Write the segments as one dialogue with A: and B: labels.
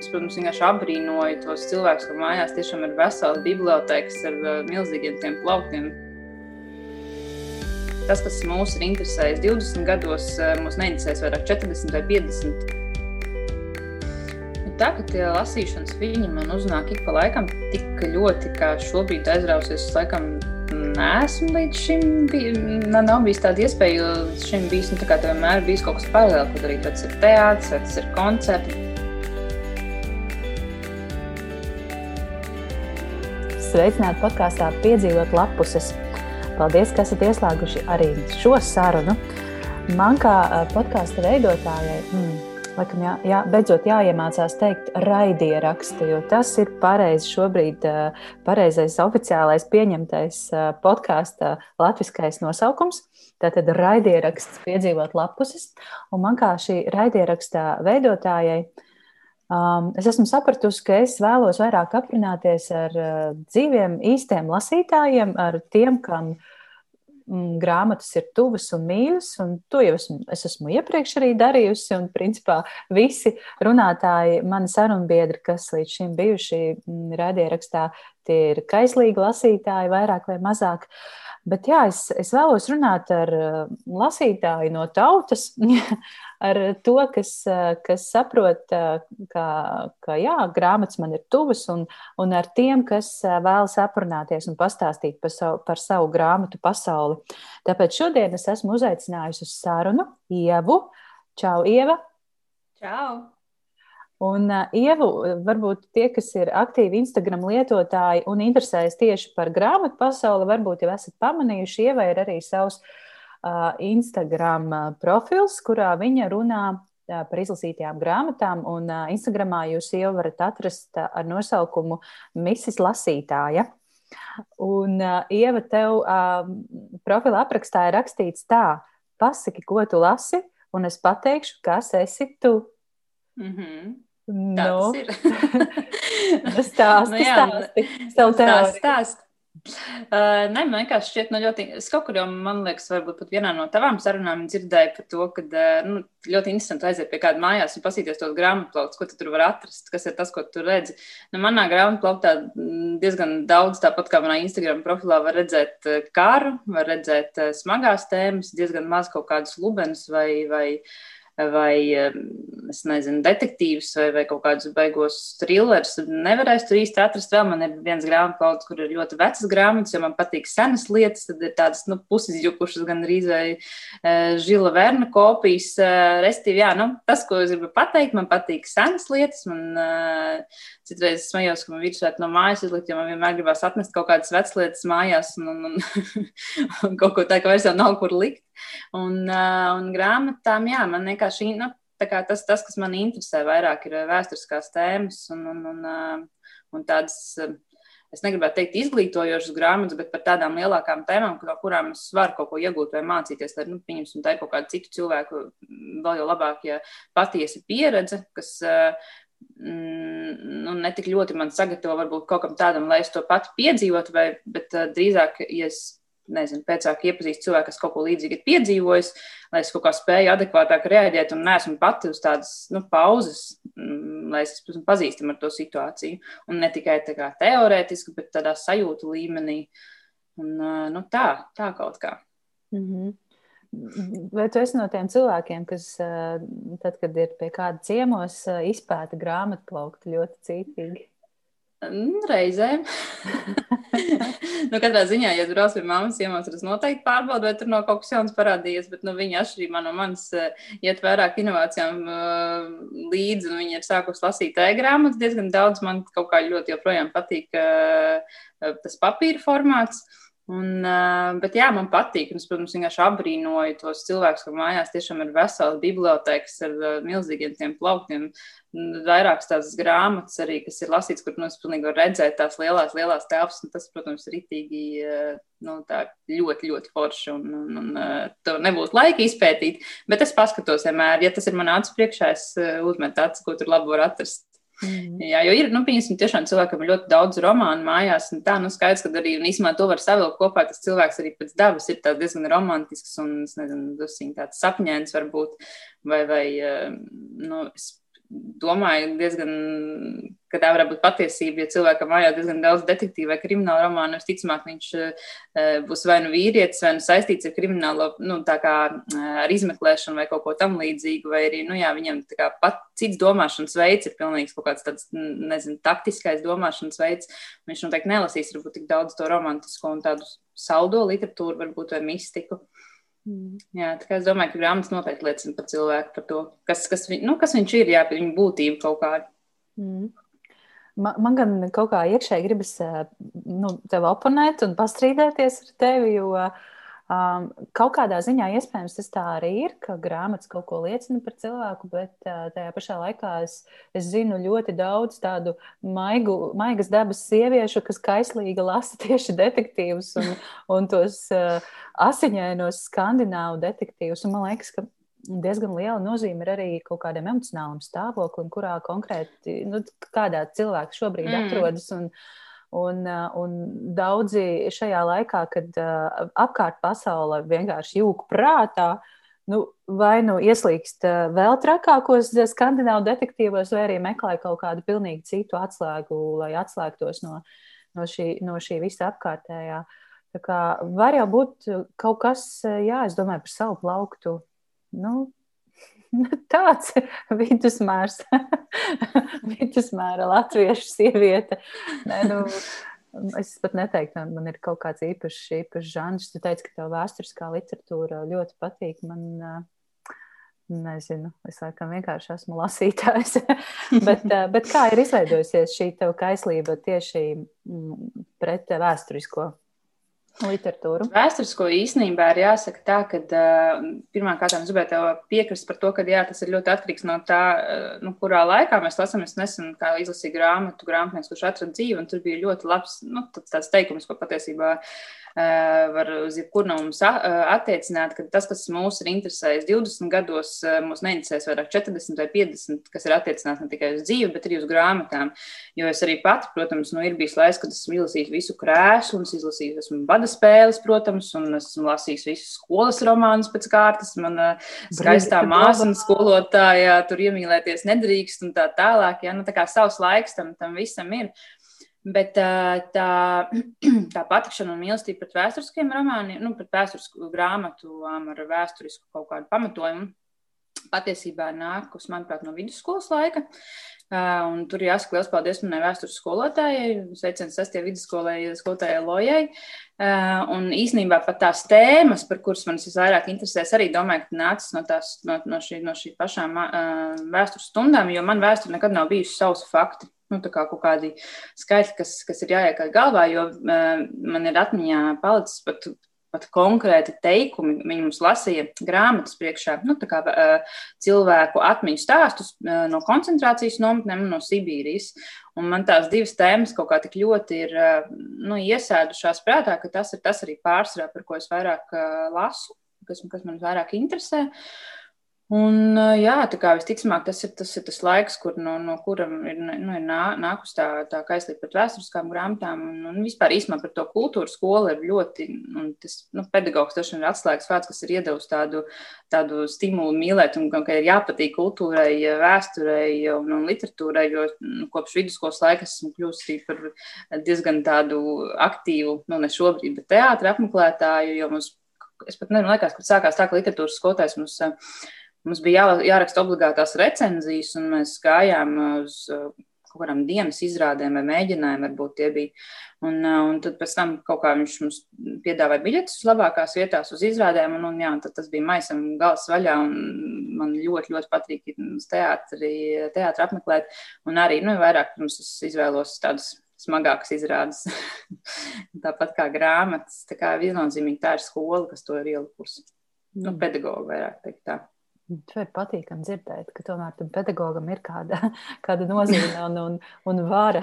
A: Es, protams, vienkārši apbrīnoju tos cilvēkus, ka mājās tiešām ir vesela biblioteka ar uh, milzīgiem tiem plauktiem. Tas, kas mūs ir interesējis 20 gados, uh, mūs neinteresēs vairāk 40 vai 50. Tā, ka tie lasīšanas viņi man uznāk ik pa laikam tik ļoti, kā šobrīd aizrausies, laikam neesmu līdz šim bij, nav bijis tāda iespēja, jo šim bijis, nu, tā kā vienmēr bijis kaut kas paralēli, ko darīt. Tas ir teātris, tas ir koncerts.
B: Sveicināti podkāstā Piedzīvot lapuses. Paldies, ka esat ieslēguši arī šo sarunu. Man kā podkāstu veidotājai, mm, laikam, jā, jā, beidzot jāiemācās teikt raidierakstu, jo tas ir pareizi šobrīd, pareizais oficiālais pieņemtais podkāsta latviskais nosaukums. Tātad raidieraksts piedzīvot lapuses. Un man kā šī raidierakstā veidotājai, uh, Um, es esmu sapratusi, ka es vēlos vairāk aprunāties ar uh, dzīviem, īstiem lasītājiem, ar tiem, kam mm, grāmatas ir tuvas un mīļas. Un to jau esmu, es esmu iepriekš arī darījusi. Un, principā, visi runātāji, mani sarunbiedri, kas līdz šim bijuši mm, raidierakstā, tie ir kaislīgi lasītāji, vairāk vai mazāk. Bet jā, es, es vēlos runāt ar uh, lasītāju no tautas. ar to, kas, kas saprot, ka, ka jā, grāmatas man ir tuvas, un, un ar tiem, kas vēlas aprunāties un pastāstīt par savu, par savu grāmatu pasauli. Tāpēc šodien es esmu uzaicinājusi uz sarunu Ievu. Čau, Ieva!
A: Čau!
B: Un, uh, Ievu, varbūt tie, kas ir aktīvi Instagram lietotāji un interesējas tieši par grāmatu pasauli, varbūt jau esat pamanījuši, Ieva ir arī savs uh, Instagram profils, kurā viņa runā par izlasītajām grāmatām. Un Instagramā jūs jau varat atrast ar nosaukumu Misis Lasītāja. Un, Ieva, tev profila aprakstā ir rakstīts tā, pasaki, ko tu lasi, un es pateikšu, kas esi tu.
A: Mm -hmm.
B: Tā
A: nu,
B: tas ir. stāsti, nu, jā, stāsti, savu teoriju.
A: Stāst, Uh, nē, man vienkārši šķiet, nu, ļoti. Es kaut kur jau, man liekas, varbūt pat vienā no tavām sarunām dzirdēju par to, ka uh, nu, ļoti interesanti aiziet pie kāda mājās un pasīties tos grāmatplaukus, ko tu tur var atrast, kas ir tas, ko tu redzi. Nu, manā grāmatplauktā diezgan daudz, tāpat kā manā Instagram profilā, var redzēt karu, var redzēt smagās tēmas, diezgan maz kaut kādus lubenus vai, vai vai, es nezinu, detektīvus vai, vai kaut kādus beigos trillerus. Nevarēs tur īsti atrast vēl. Man ir viens grāmatplauds, kur ir ļoti vecas grāmatas, jo man patīk senas lietas. Tad ir tādas, nu, pusizjukušas gan arī vai uh, žila verna kopijas. Uh, restīvi, jā, nu, tas, ko es gribu pateikt, man patīk senas lietas. Man uh, citreiz smējos, ka man virsū no mājas izlikt, jo man vienmēr gribās atnest kaut kādas vecas lietas mājās un, un, un, un kaut ko tādu, ka vairs jau nav kur likt. Un, uh, un grāmatām, jā, man vienkārši nu, tas, tas, kas man interesē vairāk, ir vēsturiskās tēmas un, un, un, uh, un tādas. Uh, es negribētu teikt izglītojošas grāmatas, bet par tādām lielākām tēmām, no kurām es varu kaut ko iegūt vai mācīties. Tad, nu, pieņemsim, tā ir kaut kāda citu cilvēku, vēl jau labāk, ja patiesa pieredze, kas nu, ne tik ļoti man sagatavo varbūt kaut kam tādam, lai es to pati piedzīvotu, vai, bet uh, drīzāk, ja es nezinu, pēcāk iepazīst cilvēku, kas kaut ko līdzīgu ir piedzīvojis, lai es kaut kā spēju adekvātāk reaģēt un neesmu pati uz tādas nu, pauzes, mm, lai es esmu pazīstama ar to situāciju. Un ne tikai tā kā teorētiski, bet tādā sajūtu līmenī. Un, nu, tā, tā kaut kā.
B: Mm -hmm. Vai tu esi no tiem cilvēkiem, kas, tad, kad ir pie kāda ciemos, izpēta grāmatu plauktu ļoti cītīgi?
A: Reizēm. nu, katrā ziņā, ja brauc pie mammas ciemos, tad es noteikti pārbaudu, vai tur nav kaut kas jauns parādījies. Bet nu, viņa atšķirībā no manis uh, iet vairāk inovācijām līdzi, un viņa ir sākusi lasīt e-grāmatas diezgan daudz. Man kaut kā ļoti joprojām patīk tas papīra formāts. Un, bet jā, man patīk. Es, protams, vienkārši apbrīnoju tos cilvēkus, ka mājās tiešām ir vesela biblioteka ar milzīgiem tiem plauktiem. Vairākas tādas grāmatas arī, kas ir lasīts, kur nu, es pilnīgi varu redzēt tās lielās, lielās telpas. Tas, protams, ir itīgi nu, ļoti, ļoti forši. Un, un, un to nebūs laika izpētīt. Bet es paskatos vienmēr, ja tas ir man acu priekšā, es uzmetu acis, ko tur labi var atrast. Mm. Jā, jo ir, nu, pieņemsim, tiešām cilvēkam ir ļoti daudz romānu mājās, un tā, nu, skaidrs, ka arī, un īsumā to var savilkt kopā, tas cilvēks arī pēc dabas ir tāds diezgan romantisks un, es nezinu, dusiņ tāds sapņēns varbūt, vai, vai, nu, es domāju diezgan, ka tā varētu būt patiesība. Ja cilvēkam mājās diezgan daudz detektīvu vai kriminālu romānu, visticamāk, viņš būs vai nu vīrietis, vai nu saistīts ar kriminālu, nu, tā kā ar izmeklēšanu vai kaut ko tam līdzīgu, vai arī, nu, jā, viņam tā kā pat cits domāšanas veids ir pilnīgs kaut kāds tāds, nezinu, taktiskais domāšanas veids. Viņš noteikti nelasīs varbūt tik daudz to romantisko un tādu saldo literatūru, varbūt vai mistiku. Mm. Jā, tā kā es domāju, ka grāmatas noteikti liecina par cilvēku, par to, kas, kas, viņ, nu, kas viņš ir, jā, par viņa būtību kaut kādu. Mm.
B: Man, man gan kaut kā iekšēji gribas nu, tevi oponēt un pastrīdēties ar tevi, jo uh, Um, kaut kādā ziņā iespējams tas tā arī ir, ka grāmatas kaut ko liecina par cilvēku, bet uh, tajā pašā laikā es, es zinu ļoti daudz tādu maigu, maigas dabas sieviešu, kas kaislīgi lasa tieši detektīvus un, un tos uh, asiņainos skandināvu detektīvus. Un man liekas, ka diezgan liela nozīme ir arī kaut kādam emocionālam stāvoklim, kurā konkrēti nu, kādā cilvēks šobrīd mm. atrodas. Un, uh, un daudzi šajā laikā, kad apkārt pasaule vienkārši jūg prātā, nu, vai nu ieslīgst vēl trakākos skandināvu detektīvos, vai arī meklē kaut kādu pilnīgi citu atslēgu, lai atslēgtos no, no, šī, no šī visa apkārtējā. Tā kā var jau būt kaut kas, jā, es domāju par savu plauktu. Nu, tāds vidusmērs, vidusmēra latviešu sieviete. Nē, nu, es pat neteiktu, man ir kaut kāds īpašs, īpašs žanrs. Tu teici, ka tev vēsturiskā literatūra ļoti patīk. Man, Nezinu, es laikam vienkārši esmu lasītājs. bet, bet kā ir izveidojusies šī tev kaislība tieši mm, pret vēsturisko literatūru.
A: Vēsturisko īstenībā ir jāsaka tā, ka uh, pirmkārt, es gribētu piekrist par to, ka jā, tas ir ļoti atkarīgs no tā, uh, nu, kurā laikā mēs lasām. Es nesen izlasīju grāmatu, grāmatnieks, kurš atrada dzīvi, un tur bija ļoti labs nu, tāds teikums, ko patiesībā uh, var uz jebkuru no mums eh, attiecināt, ka tas, kas mūs ir interesējis 20 gados, eh, mūs neinteresēs vairāk 40 vai 50, kas ir attiecināts ne tikai uz dzīvi, bet arī uz grāmatām. Jo es arī pati, protams, nu, ir bijis laiks, kad esmu izlasījis visu krēslu, un izlasījis esmu bada spēles, protams, un esmu lasījis visus skolas romānus pēc kārtas. Man skaistā māsa un skolotāja tur iemīlēties nedrīkst un tā tālāk. Ja? Nu, tā kā savs laiks tam, tam visam ir. Bet tā, tā patikšana un mīlestība pret vēsturiskiem romāniem, nu, pret vēsturisku grāmatām ar vēsturisku kaut kādu pamatojumu, patiesībā nākus, manuprāt, no vidusskolas laika. Un tur jāsaka liels paldies manai vēstures skolotājai, sveiciens sastie vidusskolai, skolotājai Lojai. Un īsnībā pat tās tēmas, par kuras man visvairāk interesēs, arī domāju, ka nācis no, tās, no, no, šī, no šī pašām vēstures stundām, jo man vēsture nekad nav bijusi savs fakti nu, kā kaut kādi skaitļi, kas, kas ir jāiekļauj galvā, jo uh, man ir atmiņā palicis pat, pat konkrēti teikumi. Viņi mums lasīja grāmatas priekšā, nu, kā cilvēku atmiņu stāstus no koncentrācijas nometnēm no Sibīrijas. Un man tās divas tēmas kaut kā tik ļoti ir nu, iesēdušās prātā, ka tas ir tas arī pārsvarā, par ko es vairāk lasu, kas, kas man vairāk interesē. Uh, Un, jā, tā kā visticamāk, tas ir tas, ir tas laiks, kur, no, no kuram ir, nu, ir nā, nākus tā, tā kaislība pret vēsturiskām grāmatām. Un, un vispār īstenībā par to kultūras skolu ir ļoti, un tas nu, pedagogs taču ir atslēgas vārds, kas ir iedevis tādu, tādu stimulu mīlēt, un ka ir jāpatīk kultūrai, vēsturei un, un literatūrai, jo nu, kopš vidusskolas laika esmu kļuvusi par diezgan tādu aktīvu, nu ne šobrīd, bet teātra apmeklētāju, jo mums, es pat nezinu, liekas, kad sākās tā, ka literatūras skolotājs mums Mums bija jā, jāraksta obligātās recenzijas, un mēs gājām uz uh, kaut kādām dienas izrādēm vai mēģinājumiem, varbūt tie bija. Un, uh, un tad pēc tam kaut kā viņš mums piedāvāja biļetes uz labākās vietās, uz izrādēm, un, un jā, tad tas bija maisam gals vaļā, un man ļoti, ļoti patīk teātri, teātri apmeklēt, un arī, nu, vairāk, protams, es izvēlos tādus smagākas izrādes, tāpat kā grāmatas, tā kā viennozīmīgi tā ir skola, kas to ir ielikusi. Nu, mm. pedagoga vairāk teikt tā.
B: To ir patīkami dzirdēt, ka tomēr tam pedagogam ir kāda, kāda nozīme un, un, un vara.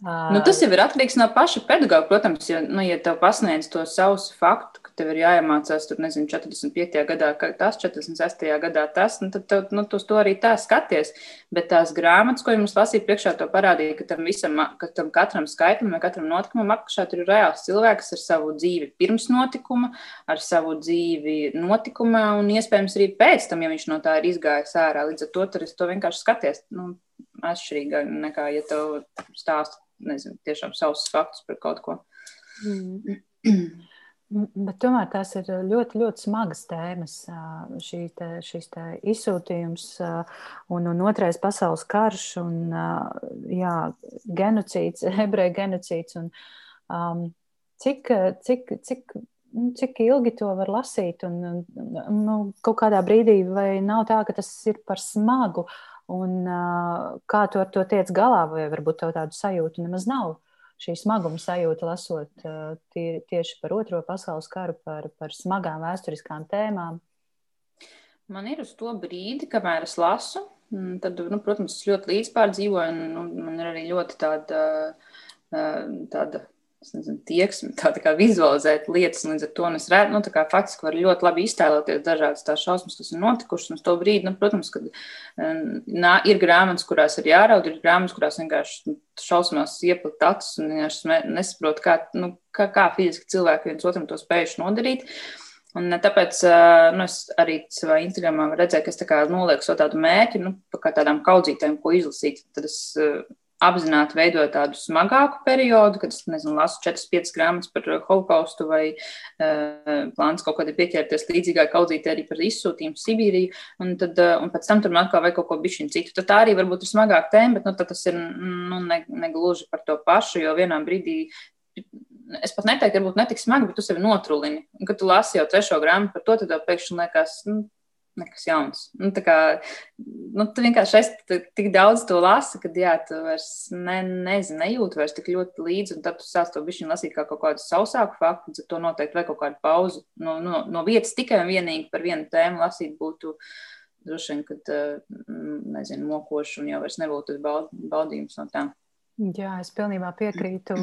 A: Nu, tas jau ir atkarīgs no paša pedagoga. Protams, ja, nu, ja tev pasniedz to savu faktu, ka tev ir jāiemācās tur, nezinu, 45. gadā tas, 46. gadā tas, nu, tad tev, nu, tu to arī tā skaties. Bet tās grāmatas, ko jums lasīja priekšā, to parādīja, ka tam visam, ka tam katram skaitlim vai katram notikumam apakšā tur ir reāls cilvēks ar savu dzīvi pirms notikuma, ar savu dzīvi notikumā un iespējams arī pēc tam, ja viņš no tā ir izgājis ārā. Līdz ar to tur es to vienkārši skaties. Nu, atšķirīgāk nekā, ja tev stāsta, nezinu, tiešām savus faktus par kaut ko. Mm.
B: Bet tomēr tās ir ļoti, ļoti smagas tēmas. Šī te, šis te izsūtījums un, un otrais pasaules karš un jā, genocīds, ebreju genocīds. Un, um, cik, cik, cik, nu, cik ilgi to var lasīt? Un, nu, kaut kādā brīdī vai nav tā, ka tas ir par smagu? Un, kā tu ar to tiec galā, vai varbūt tev tādu sajūtu nemaz nav? šī smaguma sajūta, lasot tie, tieši par Otro pasaules karu, par, par smagām vēsturiskām tēmām?
A: Man ir uz to brīdi, kamēr es lasu, tad, nu, protams, es ļoti līdzpārdzīvoju, un, un man ir arī ļoti tāda, tāda nezinu, tieksmi, tā, tā kā vizualizēt lietas, līdz ar to es redzu, nu, kā faktiski var ļoti labi iztēloties dažādas tās šausmas, kas ir notikušas, un uz to brīdi, nu, protams, kad nā, ir grāmatas, kurās ir jāraud, ir grāmatas, kurās vienkārši šausmās ieplikt acis un vienkārši nesaprot, kā, nu, kā, kā fiziski cilvēki viens otram to spējuši nodarīt. Un tāpēc nu, es arī savā Instagramā redzēju, ka es tā nolieku savu tādu mērķi, nu, kā tādām kaudzītēm, ko izlasīt. Tad es apzināti veidoju tādu smagāku periodu, kad es nezinu, lasu 4-5 grāmatas par holokaustu vai uh, plāns kaut kādā pieķerties līdzīgai kaudzītē arī par izsūtījumu Sibīriju, un, tad, uh, un pēc tam tur atkal vajag kaut ko bišķiņu citu. Tad tā arī varbūt ir smagāka tēma, bet nu, tas ir nu, ne, negluži par to pašu, jo vienā brīdī es pat neteiktu, varbūt netik smagi, bet tu sevi notrulini. Un, kad tu lasi jau trešo grāmatu par to, tad tev pēkšņi liekas, nu, nekas jauns. Nu, kā, nu, tu vienkārši esi tik daudz to lasi, ka jā, tu vairs ne, nezini, nejūti vairs tik ļoti līdzi, tad tu sāc to bišķiņu lasīt kā kaut kādu sausāku faktu, tad to noteikti vajag kaut kādu pauzu. No, no, no vietas tikai un vienīgi par vienu tēmu lasīt būtu droši vien, kad, nezinu, mokoši un jau vairs nebūtu baudījums no tā.
B: Jā, es pilnībā piekrītu.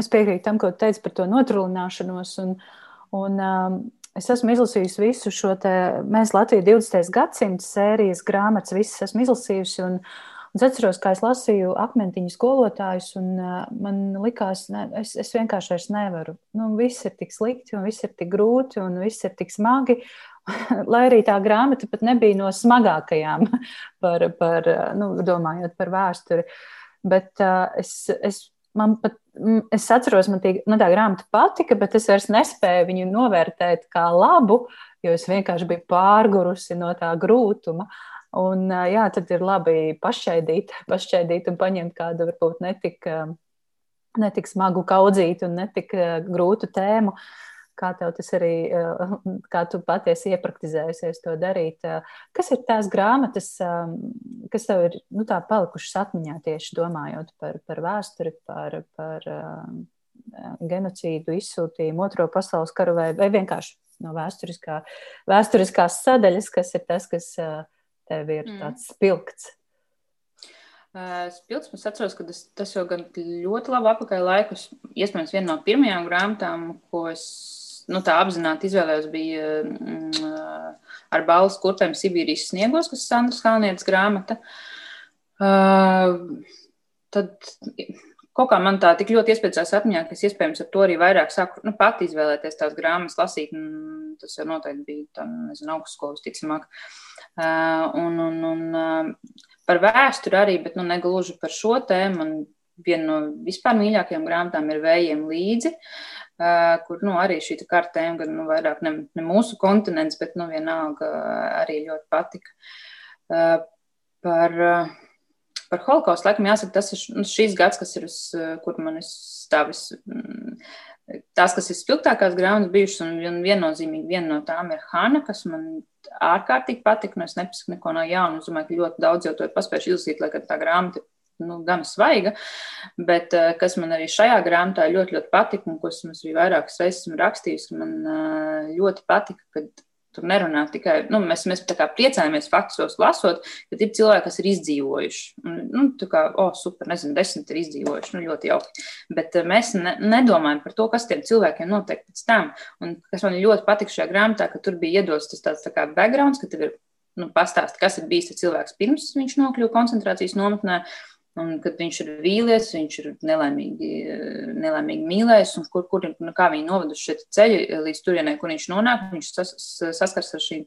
B: Es piekrītu tam, ko tu teici par to notrulināšanos. Un, un, um, Es esmu izlasījusi visu šo te mēs Latviju 20. gadsimta sērijas grāmatas, visas esmu izlasījusi. Un, un es atceros, kā es lasīju akmentiņu skolotājus, un uh, man likās, ne, es, es vienkārši vairs nevaru. Nu, viss ir tik slikti, un viss ir tik grūti, un viss ir tik smagi. Lai arī tā grāmata pat nebija no smagākajām, par, par, nu, domājot par vēsturi. Bet uh, es, es man pat, es atceros, man tī, nu, tā grāmata patika, bet es vairs nespēju viņu novērtēt kā labu, jo es vienkārši biju pārgurusi no tā grūtuma. Un, jā, tad ir labi pašķaidīt, pašķaidīt un paņemt kādu varbūt netik, netik smagu kaudzītu un netik grūtu tēmu. Uh, kā tev tas arī, eh, kā tu patiesi iepraktizējusies to darīt. Eh, kas ir tās grāmatas, eh, kas tev ir nu, tā palikušas atmiņā tieši domājot par, par vēsturi, par, par genocīdu, izsūtījumu, otro pasaules karu vai, vai vienkārši no vēsturiskā, vēsturiskās sadaļas, kas ir tas, kas tev ir mm. tāds spilgts?
A: Spilgts, es atceros, ka tas, tas jau gan ļoti labi apakaļ laikus. Iespējams, viena no pirmajām grāmatām, ko es nu, tā apzināti izvēlējos, bija mm, ar balvu kurpēm Sibīrijas sniegos, kas ir Sandras Kalnietes grāmata. Uh, tad kaut kā man tā tik ļoti iespējams atmiņā, ka es iespējams ar to arī vairāk sāku nu, pati izvēlēties tās grāmatas, lasīt. Tas jau noteikti bija tā, nezinu, augstskolas ticamāk. Uh, un, un, un uh, par vēsturi arī, bet nu, negluži par šo tēmu. Man viena no vispār mīļākajām grāmatām ir Vējiem līdzi. Uh, kur nu, arī šī kartēm, gan nu, vairāk ne, ne mūsu kontinents, bet nu, vienalga arī ļoti patika. Par, par holokaustu laikam jāsaka, tas ir nu, šīs gads, kas ir uz, kur man ir stāvis. Mm, tās, kas ir spilgtākās grāmatas bijušas, un viennozīmīgi viena no tām ir Hana, kas man ārkārtīgi patika. Nu, es nepasaku neko no jauna. Es domāju, ka ļoti daudz jau to ir paspējuši izlasīt, lai gan tā grāmata nu, gan svaiga, bet uh, kas man arī šajā grāmatā ļoti, ļoti patika, un ko es arī vairākas reizes esmu rakstījis, man uh, ļoti patika, kad Tur nerunā tikai, nu, mēs, mēs tā kā priecājamies faktos lasot, ka ir cilvēki, kas ir izdzīvojuši. Un, nu, tā kā, oh, super, nezinu, desmit ir izdzīvojuši, nu, ļoti jauki. Bet uh, mēs ne, nedomājam par to, kas tiem cilvēkiem notiek pēc tam. Un kas man ļoti patika šajā grāmatā, ka tur bija iedots tas tāds tā kā backgrounds, ka tev ir nu, pastāst, kas ir bijis tas cilvēks pirms viņš nokļuva koncentrācijas nometnē. Un, kad viņš ir vīlies, viņš ir nelaimīgi, nelaimīgi mīlējis, un kur, kur nu, kā viņi noveduši šie ceļi līdz turienei, kur viņš nonāk, viņš sas, saskars ar šīm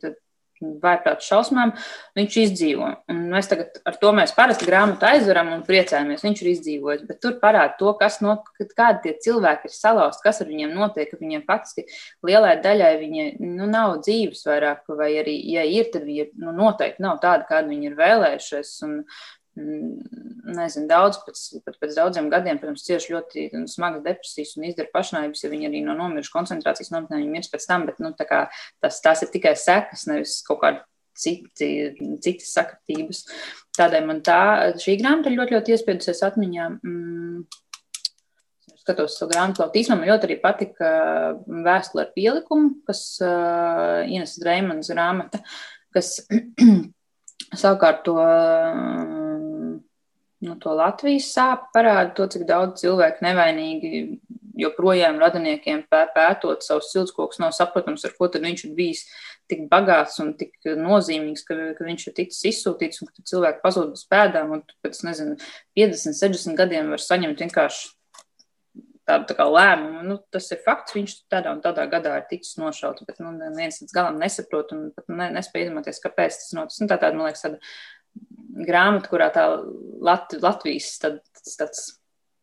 A: vājprātu šausmām, viņš izdzīvo. Un mēs tagad ar to mēs parasti grāmatu aizveram un priecājamies, viņš ir izdzīvojis. Bet tur parāda to, kas no, kādi tie cilvēki ir salausti, kas ar viņiem notiek, ka viņiem faktiski lielai daļai viņi nu, nav dzīves vairāk, vai arī, ja ir, tad viņi nu, noteikti nav tādi, kādi viņi ir vēlējušies. Un, nezinu, daudz, pēc, pat pēc daudziem gadiem, protams, cieši ļoti smagas depresijas un izdara pašnāvības, ja viņi arī no nomiruši koncentrācijas nometnē, viņi mirs pēc tam, bet nu, tā kā, tas, tās ir tikai sekas, nevis kaut kāda citi, citas sakritības. Tādēļ man tā, šī grāmata ir ļoti, ļoti iespiedusies atmiņā. Mm, skatos savu grāmatu, īstenībā man ļoti arī patika vēstule ar pielikumu, kas uh, Ines Dreimans grāmata, kas savukārt to uh, nu, to Latvijas sāpju parāda to, cik daudz cilvēku nevainīgi joprojām radiniekiem pētot savus ciltskokus, nav saprotams, ar ko tad viņš ir bijis tik bagāts un tik nozīmīgs, ka, ka viņš ir ticis izsūtīts un ka cilvēki pazūd bez pēdām un pēc, nezinu, 50, 60 gadiem var saņemt vienkārši tādu tā kā lēmumu. Nu, tas ir fakts, viņš tādā un tādā gadā ir ticis nošauts, bet nu, neviens līdz galam nesaprot un pat ne, nespēj iedomāties, kāpēc tas noticis. Nu, tā tāda, man liekas, tāda grāmata, kurā tā Lat Latvijas tad, tāds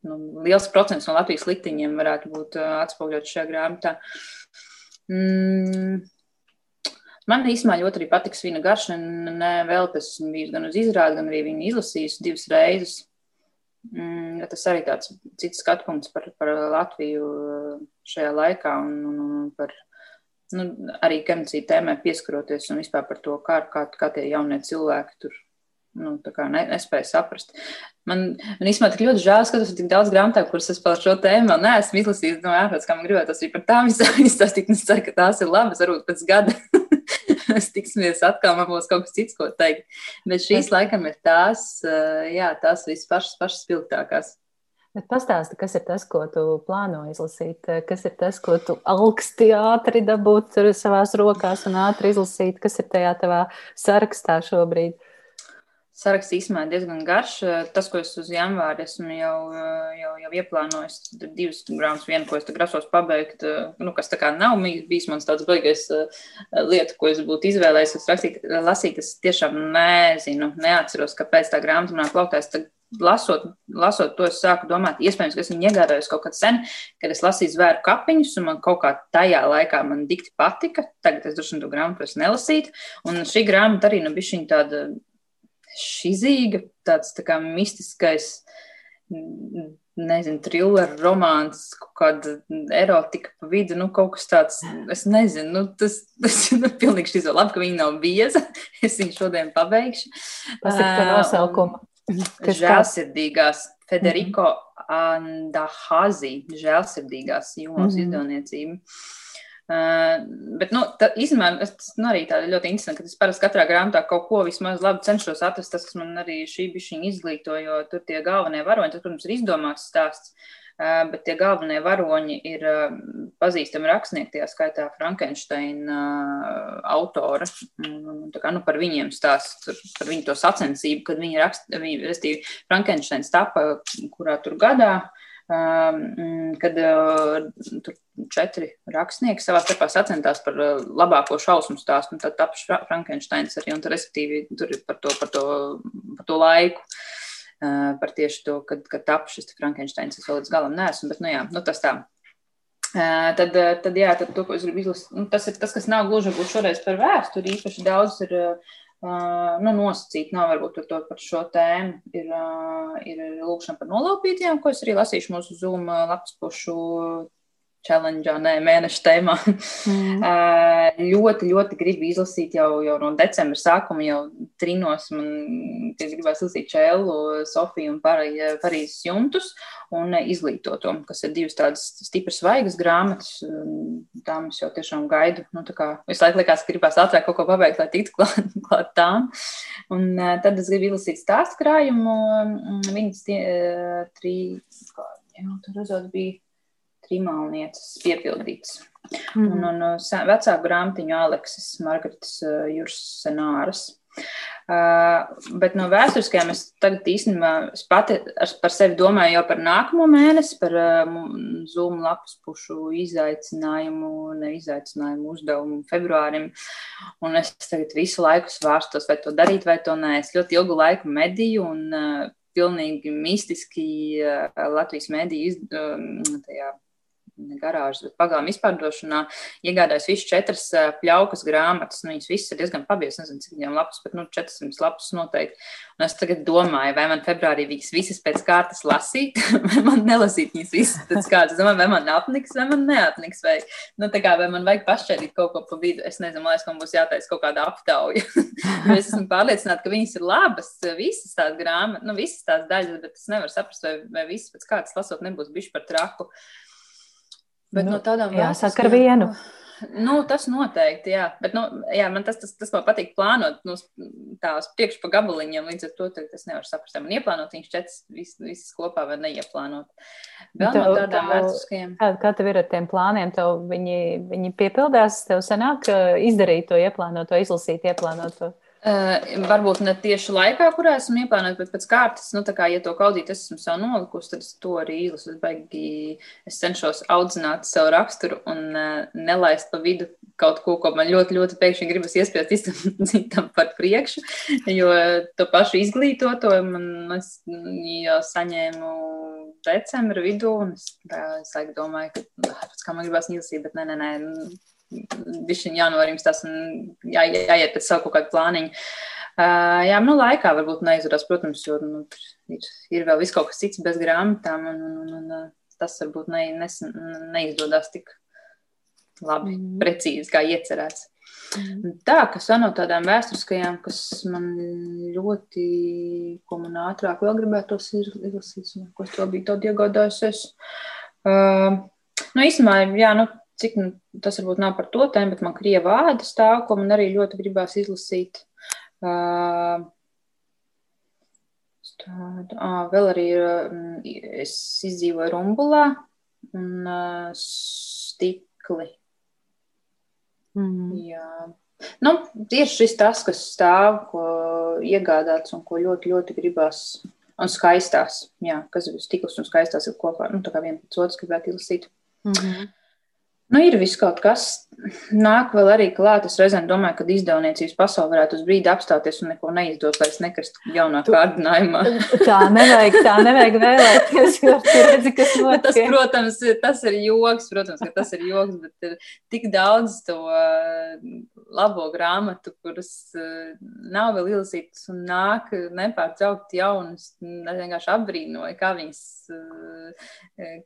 A: nu, liels procents no Latvijas likteņiem varētu būt atspoguļots šajā grāmatā. Mm. Man īstenībā ļoti patīk vīna garša. Vēl tas bijis gan uz izrādi, gan arī viņu izlasījis divas reizes. Mm, tas arī tāds cits skatu punkts par, par Latviju šajā laikā un, un, un par nu, arī genocīdu tēmai pieskaroties un vispār par to, kā, kā, kā tie jaunie cilvēki tur nu, ne, nespēju saprast. Man, man īstenībā tik ļoti žēl, ka tas ir tik daudz grāmatā, kuras es par šo tēmu vēl neesmu izlasījis. No ārpus, kā man gribētos arī par tām izstāstīt. Es ceru, ka tās ir labas, varbūt pēc gada. mēs tiksimies atkal, man būs kaut kas cits, ko teikt. Bet šīs laikam ir tās, jā, tās visas pašas, pašas spilgtākās.
B: Bet pastāsti, kas ir tas, ko tu plāno izlasīt? Kas ir tas, ko tu augsti ātri dabūt savās rokās un ātri izlasīt? Kas ir tajā tavā sarakstā šobrīd?
A: Saraksts īstenībā diezgan garš. Tas, ko es uz janvāri esmu jau, jau, jau ieplānojis, ir divas grāmatas, viena, ko es grasos pabeigt, nu, kas tā kā nav bijis mans tāds baigais lieta, ko es būtu izvēlējies. Es rakstīt, lasīt, es tiešām nezinu, neatceros, kāpēc tā grāmata manā plauktā. Lasot, lasot to, es sāku domāt, iespējams, ka es viņu iegādājos kaut kad sen, kad es lasīju zvēru kapiņus, un man kaut kā tajā laikā man dikti patika. Tagad es droši vien to grāmatu vairs nelasītu. Un šī grāmata arī nu, bija tāda šizīga, tāds tā kā mistiskais, nezinu, triller romāns, kaut kāda erotika pa vidu, nu, kaut kas tāds, es nezinu, nu, tas, tas ir nu, pilnīgi vēl labi, ka viņa nav bieza, es viņu šodien pabeigšu.
B: Pasaka par nosaukumu.
A: Žēlsirdīgās Federico Andahazi, žēlsirdīgās jūmas mm -hmm. izdevniecība. Uh, bet, nu, tā, īstenībā, tas nu, arī tā ļoti interesanti, ka es parasti katrā grāmatā kaut ko vismaz labi cenšos atrast. Tas, kas man arī šī bija izglīto, jo tur tie galvenie varoņi, tas, protams, ir izdomāts stāsts. Uh, bet tie galvenie varoņi ir uh, pazīstami rakstnieki, tajā skaitā Frankensteina uh, autora. Tā kā nu, par viņiem stāsta, par viņu to sacensību, kad viņi raksta, viņi, restīvi, Frankensteins tapa kurā tur gadā. Um, kad tur četri rakstnieki savā starpā sacentās par uh, labāko šausmu stāstu, un tad taps Frankensteins arī, un tur, respektīvi, tur ir par to, par to, par to laiku, par tieši to, kad, kad taps šis Frankensteins, es vēl līdz galam neesmu, bet, nu jā, nu tas tā. Tad, tad, jā, tad to, ko es gribu izlasīt, nu, tas ir tas, kas nav gluži šoreiz par vēsturi, īpaši daudz ir Uh, nu, nosacīt, nav varbūt par, to, par šo tēmu. Ir, uh, ir lūkšana par nolaupītiem, ko es arī lasīšu mūsu Zoom lapas pušu challenge, nē, mēneša tēmā. Mm. ļoti, ļoti gribu izlasīt jau, jau no decembra sākuma, jau trinos. Man gribēs lasīt Čēlu, Sofiju un Parīzes jumtus un izglītoto, kas ir divas tādas stipras svaigas grāmatas. Tām es jau tiešām gaidu. Nu, visu laiku likās, ka gribēs ātrāk kaut ko pabeigt, lai tiktu klāt, klāt tām. Un tad es gribu izlasīt stāstu krājumu. Viņas tie, trīs, kā, jā, tur uzot bija Trimalnieces piepildīts. Mm. Un, un, vecāku grāmatiņu Aleksis Margaritas uh, Jūras Senāras. Uh, bet no vēsturiskajām es tagad īstenībā es pati par sevi domāju jau par nākamo mēnesi, par uh, Zoom lapas pušu izaicinājumu, ne izaicinājumu uzdevumu februārim. Un es tagad visu laiku svārstos, vai to darīt, vai to nē. Es ļoti ilgu laiku mediju un uh, pilnīgi mistiski uh, Latvijas mediju iz, uh, tajā ne garāžas, bet pagalma izpārdošanā iegādājos visas četras pļaukas grāmatas. Nu, viņas visas ir diezgan pabiezas, nezinu, cik viņām lapas, bet nu, 400 lapas noteikti. Un es tagad domāju, vai man februārī viņas visas pēc kārtas lasīt, vai man nelasīt viņas visas pēc kārtas. Es domāju, vai man apniks, vai man neapniks, vai, nu, kā, vai man vajag pašķēdīt kaut ko pa vidu. Es nezinu, liekas, ka man būs jātaisa kaut kāda aptauja. es esmu pārliecināta, ka viņas ir labas, visas tās grāmatas, nu, visas tās daļas, bet es nevaru saprast, vai, vai visas pēc kārtas lasot nebūs bišķi par traku.
B: Bet nu, no tādām jāsaka ar vienu.
A: Nu, tas noteikti, jā. Bet, nu, jā, man tas, tas, tas man patīk plānot nu, tās priekš pa gabaliņiem, līdz ar to es nevaru saprast, man ieplānot viņus četras visas, visas kopā vai neieplānot. Vēl tev, no tādām vēsturiskajām.
B: Kā, kā tev ir ar tiem plāniem? Tev viņi, viņi piepildās, tev sanāk izdarīt to ieplānoto, izlasīt ieplānoto?
A: Uh, varbūt ne tieši laikā, kurā esmu ieplānojis, bet pēc kārtas, nu, tā kā, ja to kaudīt, es esmu sev nolikusi, tad es to arī izlasu. Baigi, es cenšos audzināt savu raksturu un uh, nelaist pa vidu kaut ko, ko man ļoti, ļoti pēkšņi gribas iespiest citam par priekšu, jo to pašu izglītoto man es jau saņēmu decembra vidū, un es, tā, es domāju, ka, pēc kā man gribas izlasīt, bet nē, nē, nē Bišķiņ jānorimst tas un jā, jāiet pēc savu kaut kādu plāniņu. Uh, jā, nu, laikā varbūt neizdarās, protams, jo nu, ir, ir vēl viss kaut kas cits bez grāmatām, un, un, un, un tas varbūt ne, nes, neizdodas tik labi, mm. precīzi, kā iecerēts. Mm. Tā, kas no tādām vēsturiskajām, kas man ļoti, ko man ātrāk vēl gribētos izlasīt, ko es to biju tad iegādājusies. Uh, nu, īstenībā, jā, nu, cik nu, tas varbūt nav par to tēmu, bet man krieva āda stāv, ko man arī ļoti gribās izlasīt. Uh, Tāda, à, vēl arī es izdzīvoju rumbulā un uh, stikli. Mm. Jā. Nu, tieši šis tas, kas stāv, ko iegādāts un ko ļoti, ļoti gribās. Un skaistās, jā, kas ir stikls un skaistās ir kopā, nu, tā kā viens pēc otrs gribētu izlasīt. Mm -hmm. Nu, ir viss kaut kas. Nāk vēl arī klāt. Es reizēm domāju, ka izdevniecības pasaule varētu uz brīdi apstāties un neko neizdot, lai es nekristu jaunā kārdinājumā.
B: tā nevajag, tā nevajag vēlēties, jo redzi, kas notiek.
A: Tas, protams, tas ir joks, protams, ka tas ir joks, bet ir tik daudz to uh, labo grāmatu, kuras uh, nav vēl izlasītas un nāk nepārtraukti jaunas. Es vienkārši apbrīnoju, kā viņas, uh,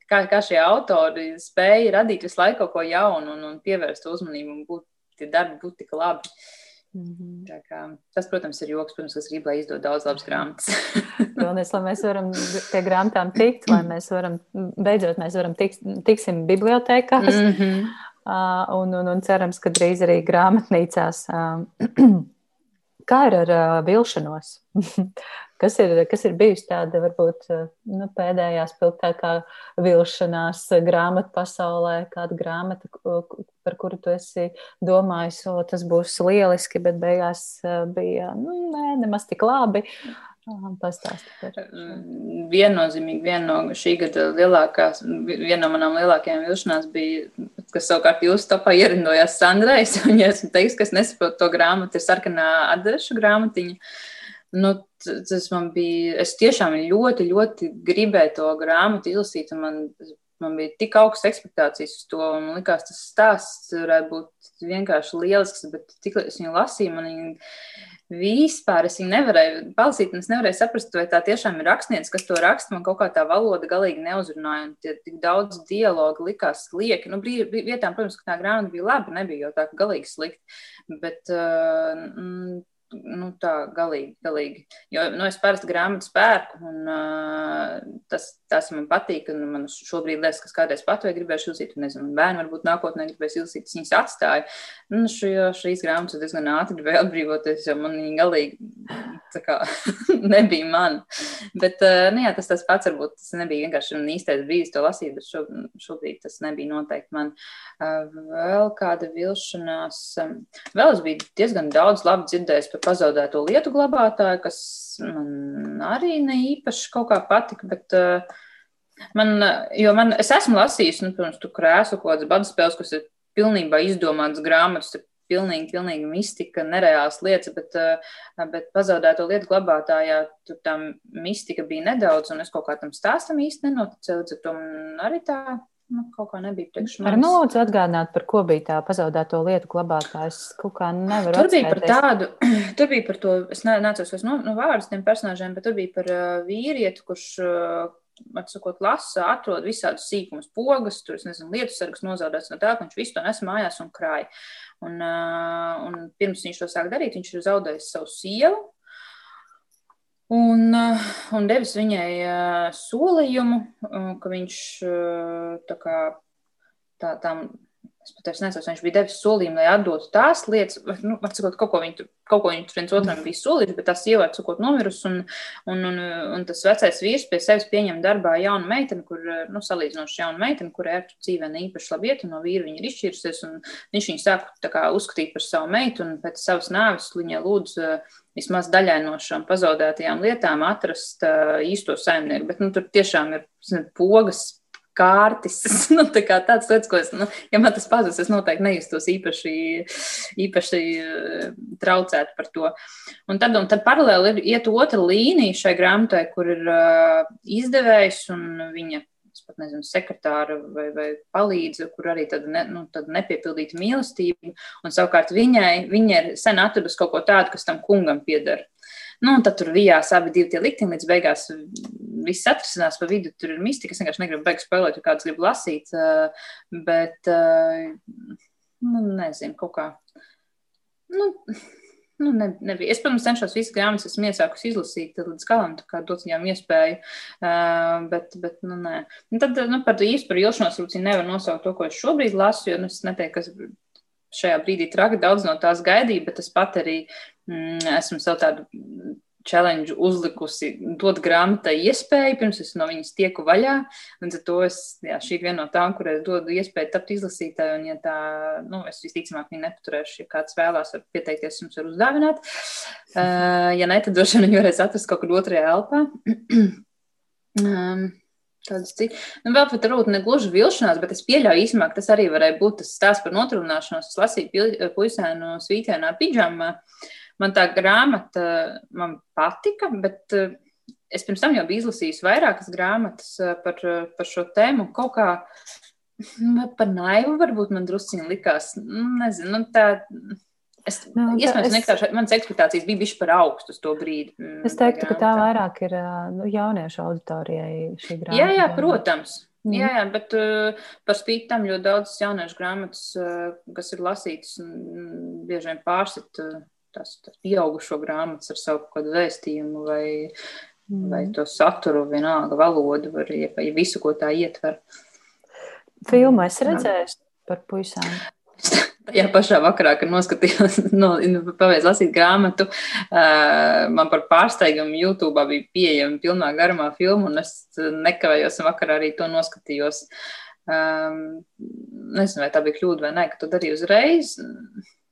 A: kā, kā šie autori spēja radīt visu laiku kaut ko jaunu un, un pievērst uzmanību un būt, tie darbi būtu tik labi. Mm -hmm. kā, tas, protams, ir joks. Protams, es gribu, lai izdod daudz labas grāmatas.
B: Galvenais, lai mēs varam pie grāmatām tikt, lai mēs varam, beidzot, mēs varam tikt, tiksim bibliotekās. Mm -hmm. uh, un, un, un cerams, ka drīz arī grāmatnīcās. Uh, kā ir ar uh, vilšanos? Kas ir, kas ir bijusi tāda, varbūt, nu, pēdējā spilgtākā vilšanās grāmatu pasaulē, kāda grāmata, par kuru tu esi domājis, o, tas būs lieliski, bet beigās bija, nu, nē, nemaz tik labi. Pastāstiet.
A: Viennozīmīgi viena no šī gada lielākās, viena no manām lielākajām vilšanās bija, kas savukārt jūsu topā ierindojās Sandrais. Un, ja esmu teiks, ka es nesaprotu to grāmatu, ir sarkanā adrešu grāmatiņa. Nu, tas man bija, es tiešām ļoti, ļoti gribēju to grāmatu izlasīt, un man man bija tik augstas expectācijas uz to, un man likās, tas stāsts varētu būt vienkārši lielisks, bet tik es viņu lasīju, man viņa vispār es viņu nevarēju palasīt, un es nevarēju saprast, vai tā tiešām ir rakstnieks, kas to raksta. Man kaut kā tā valoda galīgi neuzrunāja, un tie tik daudz dialogu likās lieki. Nu, brīv, vietām, protams, ka tā grāmata bija laba, nebija jau tā, galīgi slikti, bet uh, nu, tā galīgi, galīgi. Jo nu, es parasti grāmatu pērku, un uh, tas, tas man patīk. Man šobrīd liekas, ka kādreiz pat vai gribēšu izlasīt, un nezinu, bērni varbūt nākotnē gribēs izlasīt, viņas atstāja. Nu, šo, šīs grāmatas diezgan ātri gribēju atbrīvoties, jo man viņa galīgi kā, nebija man. Bet, uh, nu, jā, tas tas pats varbūt tas nebija vienkārši īstais brīdis to lasīt, bet šo, šobrīd tas nebija noteikti man. Uh, vēl kāda vilšanās. Um, vēl es biju diezgan daudz labi dzirdējis par pazaudēto lietu glabātāju, kas man arī ne īpaši kaut kā patika, bet uh, man, jo man, es esmu lasījis, nu, protams, tu krēsu kaut kādas badu spēles, kas ir pilnībā izdomātas grāmatas, pilnīgi, pilnīgi mistika, nereāls lietas, bet, uh, bet pazaudēto lietu glabātājā tur tā mistika bija nedaudz, un es kaut kā tam stāstam īsti nenoticēju, līdz ar to man arī tā Nu, kaut kā nebija priekš manis.
B: Ar lūdzu atgādināt, par ko bija tā pazaudēto lietu glabātājs. Kaut kā nevaru
A: Tur bija atskaities. par tādu, tur bija par to, es neatceros no, no vārdus tiem personāžiem, bet tur bija par uh, vīrieti, kurš, uh, atsakot, lasa, atrod visādus sīkumus, pogas, tur, es nezinu, lietu sargas nozaudēts no tā, ka viņš visu to nes mājās un krāja. Un, uh, un pirms viņš to sāk darīt, viņš ir zaudējis savu sievu, Un, eh, un devis viņai uh, solījumu, uh, ka viņš tā kā tā, tām Es pat nesaku, viņš bija devis solījumu, lai atdotu tās lietas, nu, atsakot, kaut ko viņi, kaut ko viņi viens otram bija solījuši, bet tā sieva, atsakot, nomirusi, un, un, un, un tas vecais vīrs pie sevis pieņem darbā jaunu meiteni, kur, nu, salīdzinoši jaunu meiteni, kurai ar dzīvē ne īpaši labi iet, un no vīra viņa ir izšķirusies, un viņš viņu sāk tā kā uzskatīt par savu meitu, un pēc savas nāves viņa lūdz vismaz daļai no šām pazaudētajām lietām atrast īsto saimnieku, bet, nu, tur tiešām ir zin, pogas kārtis. nu, tā kā tāds lietas, ko es, nu, ja man tas pazudīs, es noteikti nejustos īpaši, īpaši eh, traucēt par to. Un tad, un tad paralēli ir iet otra līnija šai grāmatai, kur ir uh, izdevējs un viņa. Pat nezinu, sekretāra vai, vai palīdzība, kur arī tāda ne, nu, nepiepildīta mīlestība. Un savukārt viņai, viņa ir sen atradusi kaut ko tādu, kas tam kungam pieder. Nu, un tad tur vijās abi divi tie likteņi, līdz beigās viss atrisinās pa vidu. Tur ir mistika. Es vienkārši negribu beigt spēlēt, jo kāds grib lasīt. Bet, nu, nezinu, kaut kā. Nu, Nu, ne, nebija. Es, protams, cenšos visas grāmatas, esmu iesākusi izlasīt līdz galam, tā kā dot viņām iespēju. Uh, bet, bet, nu, nē. Un tad, nu, par īstu par ilšanos rūcī nevar nosaukt to, ko es šobrīd lasu, jo nu, es neteiktu, kas šajā brīdī traki daudz no tās gaidīja, bet es pat arī esmu sev tādu challenge uzlikusi, dot grāmatai iespēju, pirms es no viņas tieku vaļā. Līdz ar to es, jā, šī ir viena no tām, kurai dodu iespēju tapt izlasītāju, un ja tā, nu, es visticamāk viņu nepaturēšu, ja kāds vēlās, var pieteikties, jums var uzdāvināt. Uh, ja ne, tad droši vien viņi varēs atrast kaut kur otrajā elpā. um, Tādas citas. Nu, vēl pat rūt ne gluži vilšanās, bet es pieļauju īstenībā, ka tas arī varēja būt tas stāsts par notrunāšanos. Es lasīju puisēnu svītēnā pidžamā. Uh, Man tā grāmata man patika, bet eh, es pirms tam jau biju izlasījis vairākas grāmatas eh, par, par šo tēmu. Kaut kā nu, par naivu varbūt man drusciņi likās. Nu, nezinu, nu, tā, Es, nu, iespējams, es, vienkārši manas ekspektācijas bija bijušas par augstu to brīdi.
B: Mm, es teiktu, ka tā vairāk ir nu, jauniešu auditorijai šī grāmata.
A: Jā, jā, protams. Mm. Jā, jā, bet uh, par spīti tam ļoti daudz jauniešu grāmatas, uh, kas ir lasītas, mm, bieži vien pārsit uh, tās, tās pieaugušo grāmatas ar savu kādu vēstījumu vai, mm. vai to saturu, vienalga valodu, vai, vai visu, ko tā ietver.
B: Filmu es redzēju par puisām.
A: Jā, pašā vakarā, kad noskatījos, no, nu, pabeidzu lasīt grāmatu, uh, man par pārsteigumu YouTube bija pieejama pilnā garumā filma, un es nekavējos un vakarā arī to noskatījos. Um, nezinu, vai tā bija kļūda vai nē, ka to darīju uzreiz.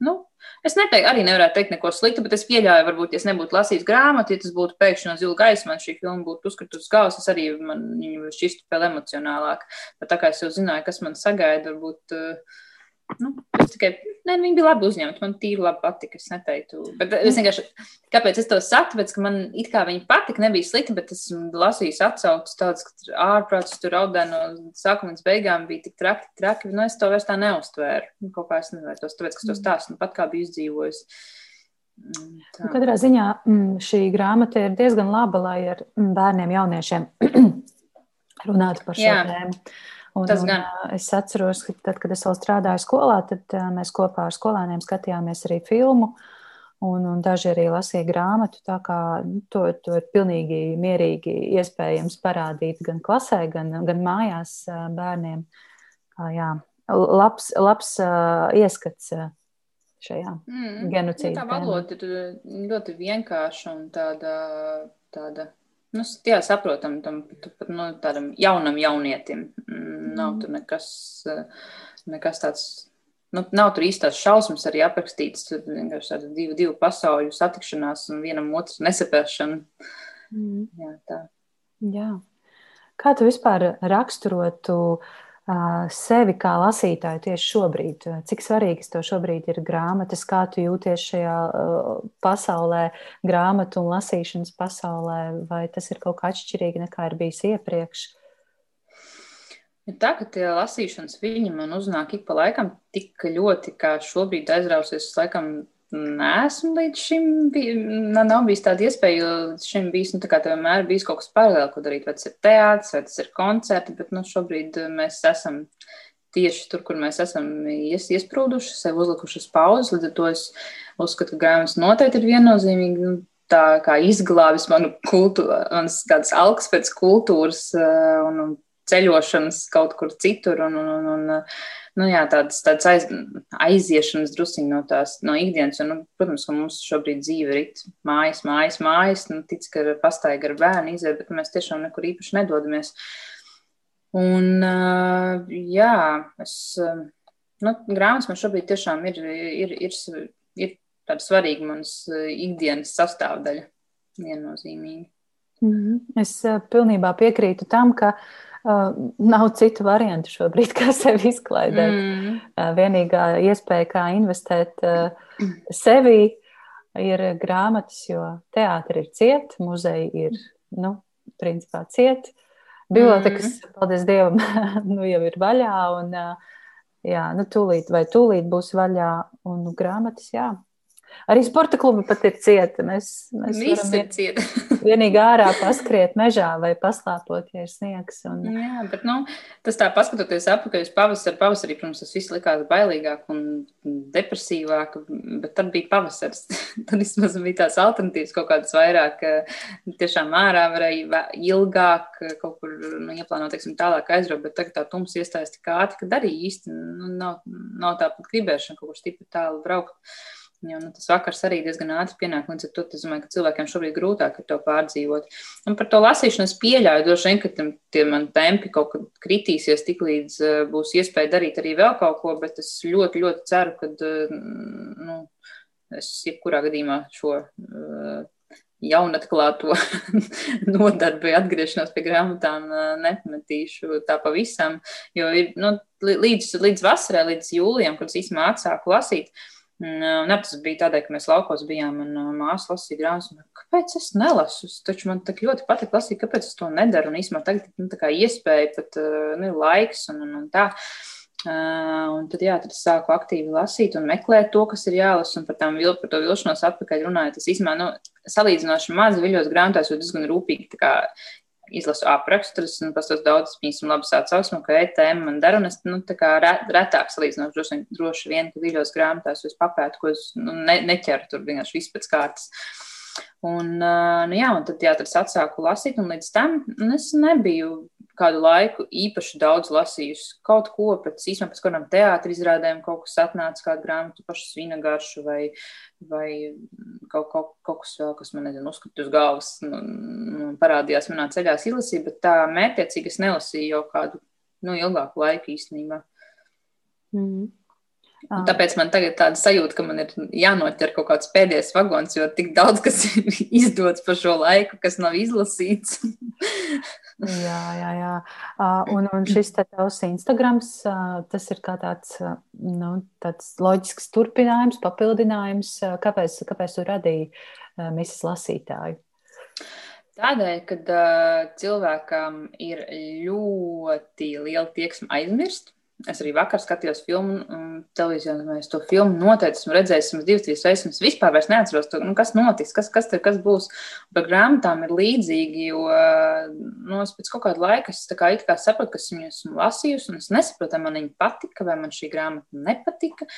A: Nu, Es neteiktu, arī nevarētu teikt neko sliktu, bet es pieļauju, varbūt, ja es nebūtu lasījis grāmatu, ja tas būtu pēkšņi no zila gaisa, man šī filma būtu uzkritusi galvas, es arī man šķistu vēl emocionālāk. Bet tā kā es jau zināju, kas man sagaida, varbūt, Nu, es tikai, ne, viņi bija labi uzņemti, man tīri labi patika, es neteiktu. Bet es vienkārši, kāpēc es to saku, tāpēc, ka man it kā viņi patika, nebija slikti, bet es lasīju atsaucas tādas, ka ārprāts tur raudē no sākuma līdz beigām bija tik traki, traki, nu es to vairs tā neuztvēru. Nu, kaut kā es nevērtos, tāpēc, ka to stāstu nu pat kā biju izdzīvojis.
B: Mm, tā. Nu, katrā ziņā mm, šī grāmata ir diezgan laba, lai ar bērniem, jauniešiem runātu par šo tēmu. Un, Tas gan. Un, es atceros, ka tad, kad es vēl strādāju skolā, tad mēs kopā ar skolēniem skatījāmies arī filmu. Un, un daži arī lasīja grāmatu. Tā kā nu, to, to ir pilnīgi mierīgi iespējams parādīt gan klasē, gan, gan mājās bērniem. Kā, jā, labs, labs uh, ieskats šajā mm, genocīdā.
A: Tā valoda ir ļoti vienkārša un tāda, tāda nu, jā, saprotam, tam pat nu, tādam jaunam jaunietim. Mm, nav tur nekas, nekas tāds. Nu, nav tur īstās šausmas arī aprakstītas. Tur vienkārši tāda divu, divu pasauļu satikšanās un vienam otru nesapēršana. Mm. Jā, tā.
B: Jā. Kā tu vispār raksturotu uh, sevi kā lasītāju tieši šobrīd? Cik svarīgas tev šobrīd ir grāmatas, kā tu jūties šajā pasaulē, grāmatu un lasīšanas pasaulē, vai tas ir kaut kā atšķirīgi nekā ir bijis iepriekš?
A: Ir tā, ka tie lasīšanas viņi man uznāk ik pa laikam tik ļoti, kā šobrīd aizrausies, laikam Nesmu līdz šim, bij, nav bijis tāda iespēja, jo šim bijis, nu, tā kā vienmēr bijis kaut kas paralēli, ko darīt, vai tas ir teātris, vai tas ir koncerti, bet, nu, šobrīd eh, mēs esam tieši tur, kur mēs esam ies, iesprūduši, sev uzlikušas pauzes, līdz ar to es uzskatu, ka grāmatas noteikti ir viennozīmīgi, nu, tā kā izglābis manu kultūru, manas tādas algas pēc kultūras eh, un ceļošanas kaut kur citur un, un, un, un nu, jā, tādas, tādas aiz, aiziešanas drusciņi no tās no ikdienas. Un, nu, protams, ka mums šobrīd dzīve ir mājas, mājas, mājas. Nu, tic, ka pastaiga ar bērnu iziet, bet mēs tiešām nekur īpaši nedodamies. Un, jā, es, nu, grāmatas man šobrīd tiešām ir, ir, ir, ir tāda svarīga manas ikdienas sastāvdaļa, viennozīmīgi.
B: Mm -hmm. Es pilnībā piekrītu tam, ka uh, Uh, nav citu variantu šobrīd, kā sevi izklaidēt. Mm. Uh, vienīgā iespēja, kā investēt uh, sevi, ir grāmatas, jo teātris ir ciet, muzeja ir, nu, principā ciet. Bibliotekas, mm. paldies Dievam, nu jau ir vaļā, un jā, nu, tūlīt vai tūlīt būs vaļā, un nu, grāmatas, jā, Arī sporta klubi pat ir cieti. Mēs,
A: mēs Viss ir cieti.
B: vienīgi ārā paskriet mežā vai paslēpot, ja ir sniegs. Un...
A: Jā, bet nu, tas tā paskatoties apakaļ uz pavasaru, pavasarī, protams, tas viss likās bailīgāk un depresīvāk, bet tad bija pavasars. tad vismaz bija tās alternatīvas kaut kādas vairāk, tiešām ārā varēja ilgāk kaut kur nu, ieplānot, teiksim, tālāk aizraut, bet tagad tā tums iestājas tik ātri, ka arī īsti nu, nav, nav tā pat gribēšana kaut kur stipri tālu braukt. Jo, nu, tas vakars arī diezgan ātri pienāk, līdz ar to es domāju, ka cilvēkiem šobrīd grūtāk ir to pārdzīvot. Un par to lasīšanu es pieļauju, droši vien, ka tam, tie man tempi kaut kad kritīsies, tik līdz uh, būs iespēja darīt arī vēl kaut ko, bet es ļoti, ļoti ceru, ka uh, nu, es jebkurā gadījumā šo uh, jaunatklāto nodarbi atgriešanos pie grāmatām nepametīšu tā pavisam, jo ir, nu, līdz, līdz vasarai, līdz jūlijam, kad es īstenībā atsāku lasīt, uh, Un tas bija tādēļ, ka mēs laukos bijām un māsa lasīja grāmatas. Kāpēc es nelasu? Taču man tik ļoti patīk lasīt, kāpēc es to nedaru. Un īstenībā tagad nu, iespēja, pat nu, laiks un, un, un tā. Uh, un tad, jā, tad es sāku aktīvi lasīt un meklēt to, kas ir jālasa. Un par, tām, par to vilšanos atpakaļ runājot, es īstenībā nu, salīdzinoši maz viļos grāmatās, jo diezgan rūpīgi kā, izlasu aprakstu, tad es nu, pastos daudz, piemēram, labas atsauksmes, ka e-tēma man dara, un es, nu, tā kā retāk salīdzinot, droši, droši vien, ka viļos grāmatās es papētu, ko es nu, ne, neķeru tur vienkārši viss pēc kārtas. Un, nu, jā, un tad, jā, tad es atsāku lasīt, un līdz tam nu, es nebiju kādu laiku īpaši daudz lasījusi kaut ko, pēc īstenībā pēc kādām teātris izrādēm kaut kas atnāca, kādu grāmatu pašu svina garšu vai, vai kaut, kaut, kaut kas vēl, kas man, nezinu, uzkrīt uz galvas, nu, nu, parādījās manā ceļā izlasīt, bet tā mērķiecīgi es nelasīju jau kādu, nu, ilgāku laiku īstenībā.
B: Mm.
A: Un tāpēc man tagad tāda sajūta, ka man ir jānoķer kaut kāds pēdējais vagons, jo tik daudz kas ir izdots par šo laiku, kas nav izlasīts.
B: jā, jā, jā. Un, un šis tavs Instagrams, tas ir kā tāds, nu, tāds loģisks turpinājums, papildinājums. Kāpēc, kāpēc tu radīji misijas lasītāju?
A: Tādēļ, ka uh, cilvēkam ir ļoti liela tieksme aizmirst. Es arī vakar skatījos filmu, televīzijā, un es to filmu noteikti esmu redzējis vismaz divas, trīs reizes. Es vispār neatceros, to, nu, kas notiks, kas, kas, tur, kas būs. Par grāmatām ir līdzīgi, jo nu, es pēc kaut kāda laika es kā kā sapratu, kas viņu esmu lasījusi, un es nesapratu, man viņa patika, vai man šī grāmata nepatika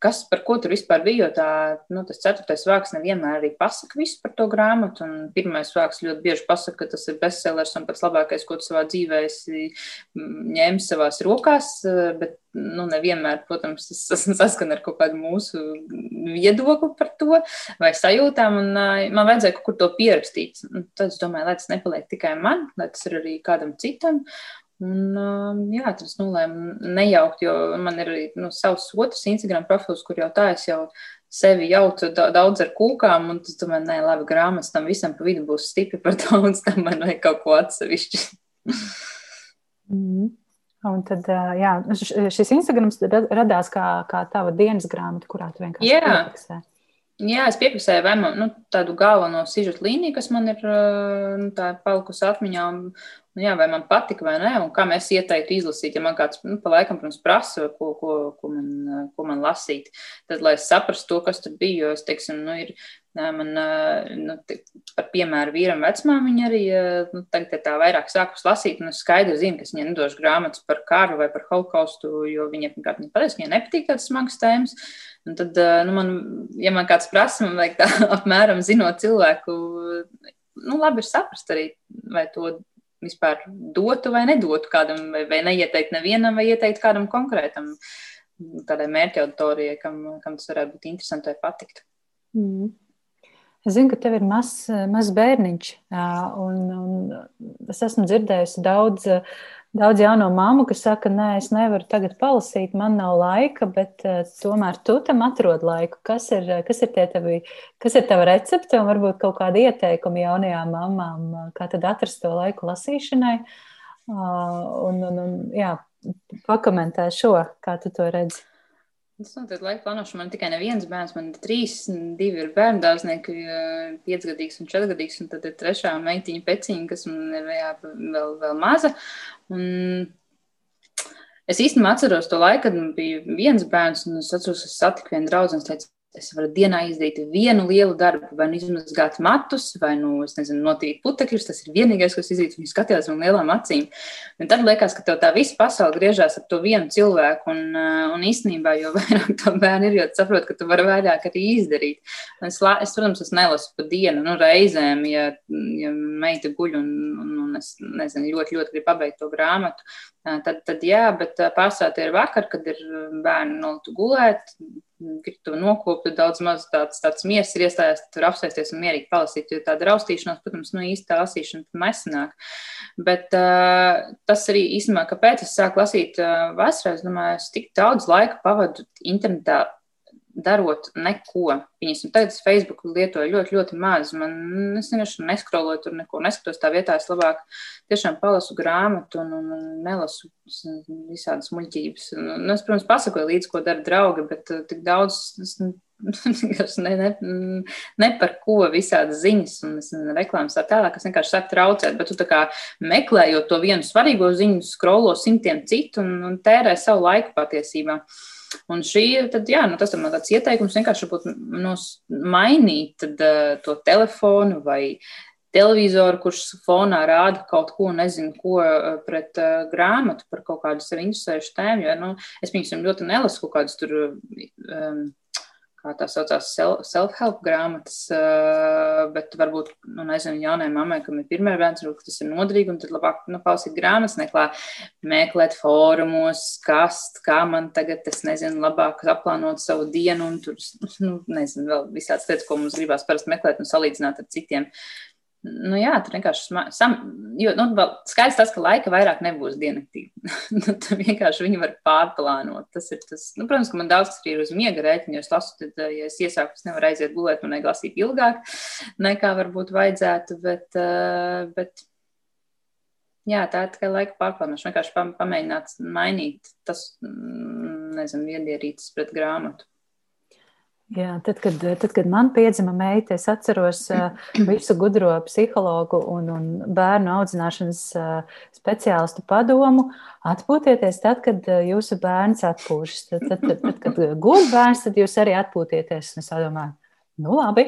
A: kas par ko tur vispār bija. Jo tā, nu, tas ceturtais vārks nevienmēr arī pasaka visu par to grāmatu. Un pirmais vārks ļoti bieži pasaka, ka tas ir bestsellers un pats labākais, ko tu savā dzīvē esi ņēmis savās rokās. Bet nu, nevienmēr, protams, tas saskan ar kaut kādu mūsu viedokli par to vai sajūtām. Un, man vajadzēja kaut kur to pierakstīt. Un tad es domāju, lai tas nepaliek tikai man, lai tas ir arī kādam citam. Un, um, jā, tas nolēma nejaukt, jo man ir arī nu, savs otrs Instagram profils, kur jau tā es jau sevi jautu daudz ar kūkām, un tas, domāju, nē, labi, grāmatas tam visam pa vidu būs stipri par daudz, tam man vajag kaut ko atsevišķi.
B: mm. Un tad, jā, šis Instagrams radās kā, kā tava dienas grāmata, kurā tu vienkārši
A: piefiksē. Jā, es piefiksēju vai man, nu, tādu galveno sižetu līniju, kas man ir nu, palikusi atmiņā. Un, Nu, jā, vai man patika vai nē, un kā mēs ieteiktu izlasīt. Ja man kāds nu, pa laikam, protams, prasa, ko, ko, ko, man, ko man lasīt, tad, lai es saprastu to, kas tur bija, jo es, teiksim, nu, ir, man, nu, par piemēru vīram vecmāmiņa arī, nu, tagad tā vairāk sākus lasīt, un es skaidri zinu, ka es viņai nedošu grāmatas par karu vai par holokaustu, jo viņa, pirmkārt, viņa pateiks, ka viņai nepatīk tādas smagas tēmas. Un tad, nu, man, ja man kāds prasa, man vajag tā apmēram zinot cilvēku, nu, labi ir saprast arī, vai to vispār dotu vai nedotu kādam, vai, vai neieteikt nevienam, vai ieteikt kādam konkrētam tādai mērķa auditorijai, kam, kam tas varētu būt interesanti vai patikt.
B: Mm. Es zinu, ka tev ir mazs maz bērniņš, un, un es esmu dzirdējusi daudz daudz jauno māmu, kas saka, nē, es nevaru tagad palasīt, man nav laika, bet uh, tomēr tu tam atrod laiku. Kas ir, eh, kas ir, tavi, kas ir tava recepte un varbūt kaut kāda ieteikuma jaunajām mamām, eh, kā tad atrast to laiku lasīšanai? Uh, un, un, un, jā, pakomentē šo, kā tu to redzi.
A: Tas notiek laika plānošana. Man tikai neviens bērns, man ir trīs, divi ir bērnu dārznieki, piecgadīgs un četrgadīgs, un tad ir trešā meitiņa peciņa, kas man ir jā, vēl, vēl maza. Un es īstenībā atceros to laiku, kad man bija viens bērns, un es atceros, es satiku vienu draugu, un es teicu, Es varu dienā izdarīt vienu lielu darbu, vai nu izmazgāt matus, vai nu, nezinu, notīt putekļus. Tas ir vienīgais, kas izdarīts. Viņi skatījās man lielām acīm. Un tad liekas, ka tev tā visa pasaule griežās ap to vienu cilvēku. Un, uh, un īstenībā, jo vairāk to bērnu ir, jo saproti, ka tu vari vairāk arī izdarīt. Es, es, protams, es nelasu pa dienu, nu, reizēm, ja, ja meita guļ un, un, un es nezinu, ļoti, ļoti gribu pabeigt to grāmatu. Tad, tad jā, bet pārsvarā tie ir vakar, kad ir bērni nolaisti gulēt gribu nokopt, daudz maz tāds, tāds miesas ir iestājās, tur apsēsties un mierīgi palasīt, jo tāda raustīšanās, protams, nu īsti tā lasīšana nesanāk. Bet uh, tas arī īstenībā, kāpēc es sāku lasīt uh, vasarā, es domāju, es tik daudz laika pavadu internetā darot neko. Viņas nu, tagad Facebook lietoju ļoti, ļoti maz. Man, es vienkārši neskroloju tur neko, neskatos tā vietā. Es labāk tiešām palasu grāmatu un, un, nelasu visādas muļķības. Un, es, protams, pasakoju līdzi, ko dara draugi, bet uh, tik daudz. Es, ne, ne, ne par ko visādas ziņas un reklāmas tā tālāk, kas vienkārši sāk traucēt, bet tu tā kā meklējot to vienu svarīgo ziņu, skrolo simtiem citu un, un tērē savu laiku patiesībā. Uh, Un šī tad, jā, nu, tas ir tāds ieteikums vienkārši būt nu, mainīt tad, uh, to telefonu vai televizoru, kurš fonā rāda kaut ko, nezinu, ko pret uh, grāmatu par kaut kādu sevi interesējušu tēmu. Jo, nu, es, piemēram, ļoti nelasu kaut kādus tur. Um, kā tā saucās, self-help grāmatas, bet varbūt, nu, nezinu, jaunai mammai, kam ir pirmā bērns, varbūt tas ir noderīgi, un tad labāk, nu, palasīt grāmatas, neklā, meklēt fórumos, kast, kā man tagad, es nezinu, labāk aplānot savu dienu, un tur, nu, nezinu, vēl visāds lietas, ko mums gribās parasti meklēt un salīdzināt ar citiem. Nu, jā, tur vienkārši sam, jo, nu, skaidrs tas, ka laika vairāk nebūs diennaktī. nu, tad vienkārši viņi var pārplānot. Tas ir tas, nu, protams, ka man daudz kas ir uz miega rēķina, jo es lasu, tad, eh, ja es iesāku, es nevaru aiziet gulēt, man vajag lasīt ilgāk nekā varbūt vajadzētu, bet, uh, bet jā, tā ir tikai laika pārplānošana. Vienkārši pamēģināt mainīt tas, mm, nezinu, iedierītas pret grāmatu.
B: Jā, tad, kad, tad, kad man piedzima meita, es atceros visu gudro psihologu un, un bērnu audzināšanas speciālistu padomu. Atpūtieties tad, kad jūsu bērns atpūšas. Tad, tad, tad, tad kad guļ bērns, tad jūs arī atpūtieties. Un es domāju, nu labi,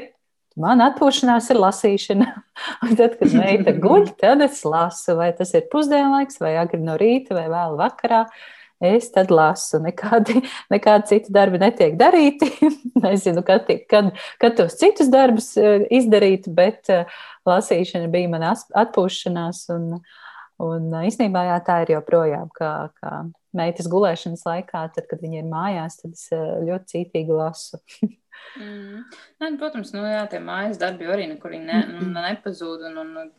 B: man atpūšanās ir lasīšana. Un tad, kad meita guļ, tad es lasu, vai tas ir pusdienlaiks, vai agri no rīta, vai vēl vakarā. Uh, es tad lasu. Nekādi, nekādi citi darbi netiek darīti. Nezinu, kad, kad, kad tos citus darbus eh, izdarīt, bet eh, lasīšana bija mana atpūšanās. Un, un eh, īstenībā jā, tā ir joprojām. Kā, kā meitas gulēšanas laikā, tad, kad viņi ir mājās, tad es ļoti cītīgi lasu.
A: mm. Nē, nu, protams, nu, jā, tie mājas darbi arī nekur ne, nu, nepazūd. Un, un,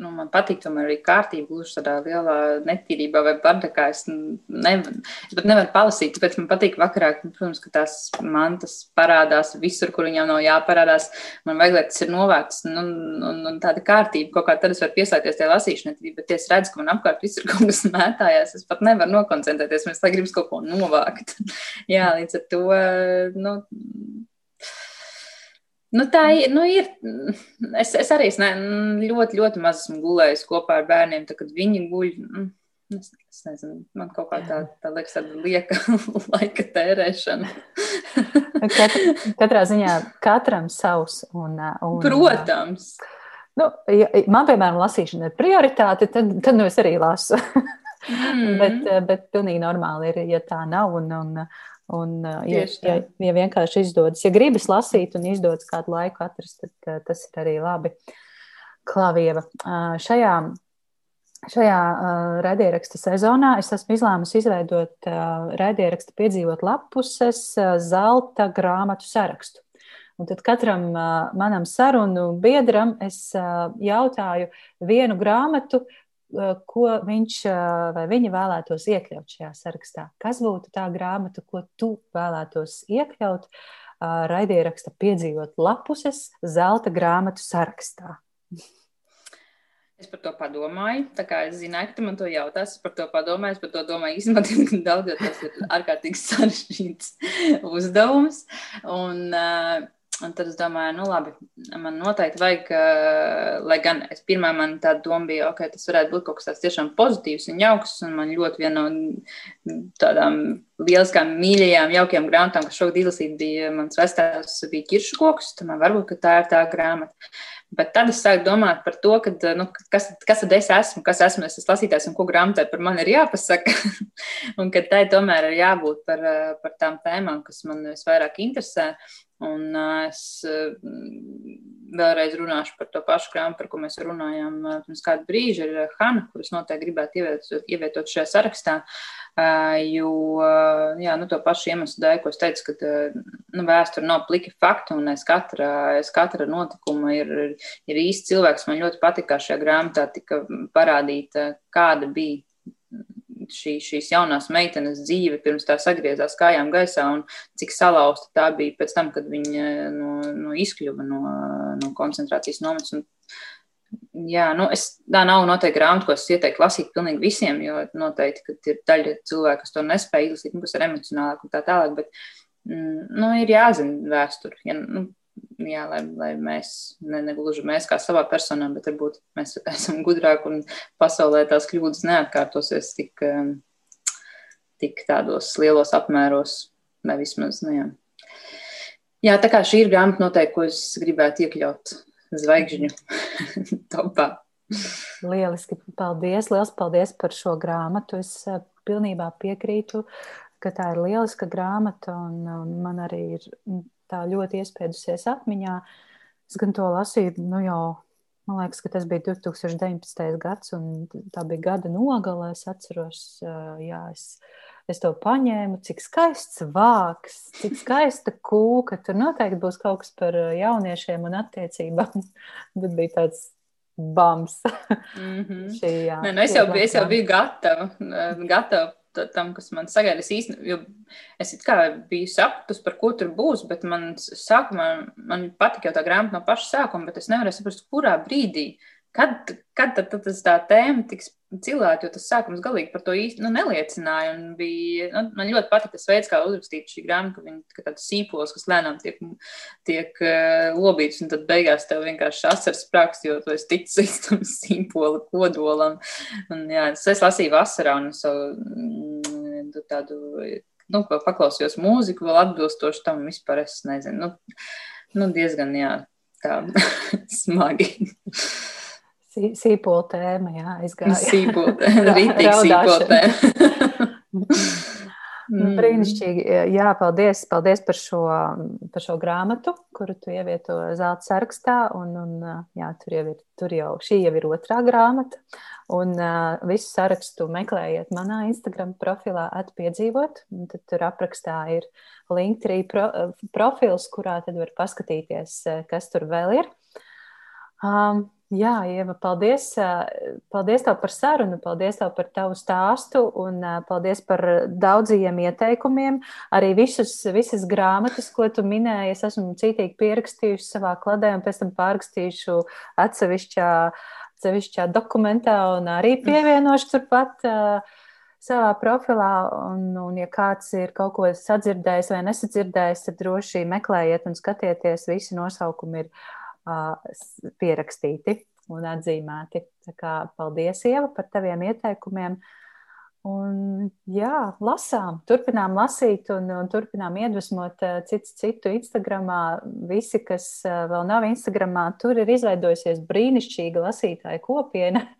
A: nu, man patīk tomēr arī kārtība, gluži tādā lielā netīrībā vai bardakā. Es, nevar, es pat nevaru palasīt, tāpēc man patīk vakarā, protams, ka tās mantas parādās visur, kur viņām nav jāparādās. Man vajag, lai tas ir novērts, nu, un, un tāda kārtība, kaut kā tad es varu pieslēgties tajā lasīšanai, bet ja es redzu, ka man apkārt visur kaut kas mētājās, es pat nevaru nokoncentrēties, man es lai gribas kaut ko novākt. Jā, līdz ar to, nu, Nu, tā ir. Nu, ir es, es arī es ne, ļoti, ļoti maz esmu gulējis kopā ar bērniem, tad, kad viņi guļ. Nu, es, es nezinu, man kaut kā tā, tā liekas, tāda lieka laika tērēšana.
B: Katra, katrā ziņā katram savs. Un, un,
A: Protams.
B: Nu, ja man, piemēram, lasīšana ir prioritāte, tad, tad nu es arī lasu. Mm. bet, bet pilnīgi normāli ir, ja tā nav. Un, un, Un, ja, ja, ja vienkārši izdodas, ja gribas lasīt un izdodas kādu laiku atrast, tad tas ir arī labi. Klavieva. Šajā, šajā raidieraksta sezonā es esmu izlēmusi izveidot raidieraksta piedzīvot lapuses zelta grāmatu sarakstu. Un tad katram manam sarunu biedram es jautāju vienu grāmatu, ko viņš vai viņa vēlētos iekļaut šajā sarakstā. Kas būtu tā grāmata, ko tu vēlētos iekļaut raidieraksta piedzīvot lapuses zelta grāmatu sarakstā?
A: Es par to padomāju. Tā kā es zināju, ka man to jautās, es par to padomāju. Es par to domāju īstenībā diezgan daudz, jo tas ir ārkārtīgi sarežģīts uzdevums. Un, uh, Un tad es domāju, nu labi, man noteikti vajag, lai gan es pirmā man tāda doma bija, ok, tas varētu būt kaut kas tāds tiešām pozitīvs un jauks, un man ļoti viena no tādām lieliskām, mīļajām, jaukiem grāmatām, kas šogad izlasīt, bija mans vectēvs bija ķiršu koks, tad man varbūt, ka tā ir tā grāmata. Bet tad es sāku domāt par to, ka, nu, kas, kas tad es esmu, kas esmu es esmu lasītājs un ko grāmatai par mani ir jāpasaka. un ka tai tomēr ir jābūt par, par tām tēmām, kas man visvairāk interesē. Un es vēlreiz runāšu par to pašu grāmatu, par ko mēs runājām pirms kāda brīža, ir Hanna, kuras noteikti gribētu ievietot, ievietot šajā sarakstā. Jo jā, nu, to pašu iemeslu dēļ, ko es teicu, ka nu, vēsture nav pliki fakti, un aiz katra, aiz katra notikuma ir, ir īsts cilvēks. Man ļoti patīk, kā šajā grāmatā tika parādīta, kāda bija šī, šīs jaunās meitenes dzīve pirms tā sagriezās kājām gaisā un cik salauzta tā bija pēc tam, kad viņa no, no izkļuva no, no koncentrācijas nometnes. Jā, nu es, tā nav noteikti grāmata, ko es ieteiktu lasīt pilnīgi visiem, jo noteikti, ir daļa cilvēku, kas to nespēja izlasīt, nu, kas ir emocionālāk un tā tālāk, bet, mm, nu, ir jāzina vēsture. Ja, nu, jā, lai, lai mēs, ne, ne gluži mēs kā savā personā, bet varbūt mēs esam gudrāki un pasaulē tās kļūdas neatkārtosies tik, um, tik tādos lielos apmēros, vai vismaz, nu jā. Jā, tā kā šī ir grāmata noteikti, ko es gribētu iekļaut zvaigžņu topā.
B: Lieliski, paldies, liels paldies par šo grāmatu. Es uh, pilnībā piekrītu, ka tā ir lieliska grāmata un, un man arī ir tā ļoti iespēdusies atmiņā. Es gan to lasīju, nu jau, man liekas, ka tas bija 2019. gads, un tā bija gada nogale. Es atceros, jā, es es to paņēmu, cik skaists vāks, cik skaista kūka. Tur noteikti būs kaut kas par jauniešiem un attiecībām. Bet bija tāds bams.
A: Mm -hmm. Šī, jā, Nē, nu es, jau, es jau biju gatava, gatava tam, kas man sagaida. Es īstenībā, es kā biju sapratusi, par ko tur būs, bet man sākumā man patika jau tā grāmata no paša sākuma, bet es nevarēju saprast, kurā brīdī. Kad, kad tad, tad tā tēma tiks cilāta, jo tas sākums galīgi par to īsti nu, neliecināja. Bija, nu, man ļoti patika tas veids, kā uzrakstīta šī grāmata, ka viņa ir tāds sīpols, kas lēnām tiek, tiek uh, lobīts, un tad beigās tev vienkārši asars sprākst, jo tu esi ticis tam sīpola kodolam. Un, jā, es lasīju vasarā un savu tādu, nu, paklausījos mūziku, vēl atbilstoši tam vispār es nezinu. Nu, nu diezgan, jā, tā smagi.
B: Sīpola tēma, jā, aizgāja.
A: Sīpola tēma, rītīgi sīpola tēma.
B: Mm. Brīnišķīgi. Jā, paldies, paldies par, šo, par šo grāmatu, kuru tu ievieto zelta sarakstā. Un, un, jā, tur jau ir, tur jau, šī jau ir otrā grāmata. Un uh, visu sarakstu meklējiet manā Instagram profilā, atpiedzīvot. Tad tur aprakstā ir Linktree pro, profils, kurā tad var paskatīties, kas tur vēl ir. Um, Jā, Ieva, paldies. Paldies tev par sarunu, paldies tev par tavu stāstu un paldies par daudziem ieteikumiem. Arī visus, visas grāmatas, ko tu minēji, es esmu cītīgi pierakstījuši savā kladē un pēc tam pārrakstījuši atsevišķā, atsevišķā dokumentā un arī pievienošu turpat. Savā profilā, un, un ja kāds ir kaut ko sadzirdējis vai nesadzirdējis, tad droši meklējiet un skatieties. Visi nosaukumi ir uh, pierakstīti un atzīmēti. Tā kā paldies, Ieva, par taviem ieteikumiem. Un, jā, lasām, turpinām lasīt un, un turpinām iedvesmot citu, citu Instagramā. Visi, kas vēl nav Instagramā, tur ir izveidojusies brīnišķīga lasītāja kopiena.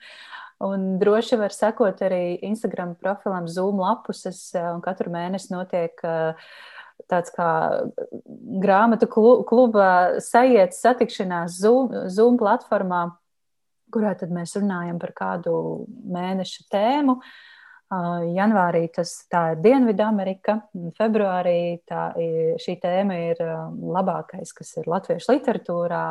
B: Un droši var sekot arī Instagram profilam Zoom lapuses, un katru mēnesi notiek uh, tāds kā grāmatu kluba sajietas satikšanās Zoom, Zoom platformā, kurā tad mēs runājam par kādu mēneša tēmu. Janvārī tas ir Dienvidamerika, februārī tā, šī tēma ir labākais, kas ir latviešu literatūrā,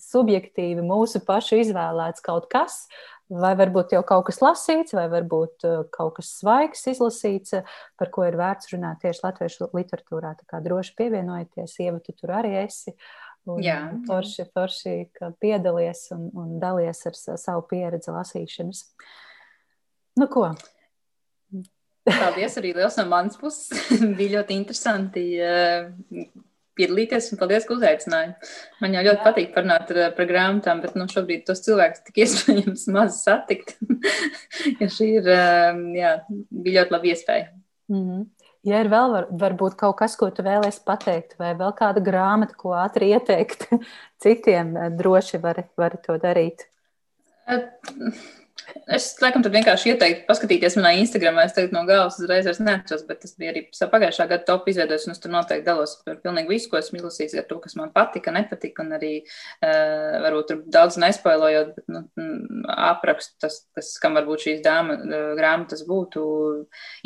B: subjektīvi mūsu pašu izvēlēts kaut kas, Vai varbūt jau kaut kas lasīts, vai varbūt uh, kaut kas svaigs izlasīts, uh, par ko ir vērts runāt tieši latviešu literatūrā. Tā kā droši pievienojieties, Ieva, tu tur arī esi. Un Jā. Forši, forši, ka piedalies un, un dalies ar savu pieredzi lasīšanas. Nu ko?
A: Paldies arī liels no manas puses. Bija ļoti interesanti uh, piedalīties, un paldies, ka uzaicināji. Man jau ļoti Jā. patīk parunāt ar, par grāmatām, bet nu, šobrīd tos cilvēkus tik iespējams maz satikt. ja šī ir, um, jā, bija ļoti laba iespēja.
B: Mm -hmm. Ja ir vēl var, varbūt kaut kas, ko tu vēlēsi pateikt, vai vēl kāda grāmata, ko ātri ieteikt citiem, droši vari, vari to darīt.
A: Uh, Es laikam tad vienkārši ieteiktu paskatīties manā Instagramā. Es tagad no galvas uzreiz neatceros, bet tas bija arī pagājušā gada top izveidojis, un es tur noteikti dalos par pilnīgi visu, ko esmu izlasījis, ar to, kas man patika, nepatika, un arī uh, varbūt tur daudz nespoilojot, bet nu, aprakstu tas, tas, kam varbūt šīs dāma, uh, grāmatas būtu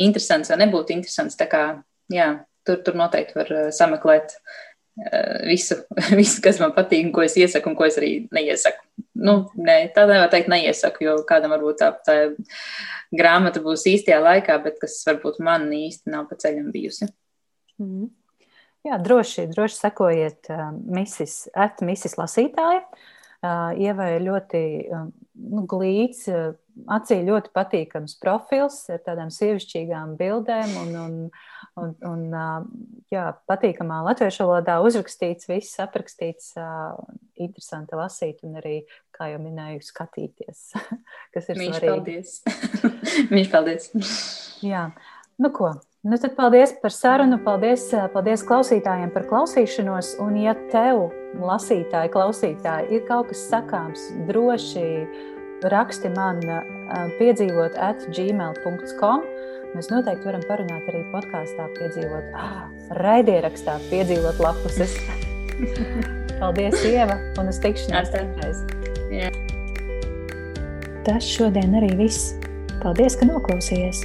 A: interesants vai nebūtu interesants. Tā kā, jā, tur, tur noteikti var uh, sameklēt visu, visu, kas man patīk, un ko es iesaku, un ko es arī neiesaku. Nu, nē, tā nevar teikt, neiesaku, jo kādam varbūt tā, tā grāmata būs īstajā laikā, bet kas varbūt man īsti nav pa ceļam bijusi.
B: Mm. Jā, droši, droši sekojiet uh, misis, at misis lasītāja. Uh, Ieva ir ļoti uh, nu, glīts, uh, acī ļoti patīkams profils ar tādām sievišķīgām bildēm un, un, un, un jā, patīkamā latviešu valodā uzrakstīts, viss aprakstīts, interesanti lasīt un arī, kā jau minēju, skatīties, kas ir
A: Viņš svarīgi. Paldies! Viņš paldies!
B: jā, nu ko, Nu, tad paldies par sarunu, paldies, paldies klausītājiem par klausīšanos. Un, ja tev, lasītāji, klausītāji, ir kaut kas sakāms, droši raksti man piedzīvot at gmail.com. Mēs noteikti varam parunāt arī podkāstā, piedzīvot, ah, raidierakstā, piedzīvot lapuses. Paldies, Ieva, un uz tikšanās citreiz. Tas šodien arī viss. Paldies, ka noklausījies!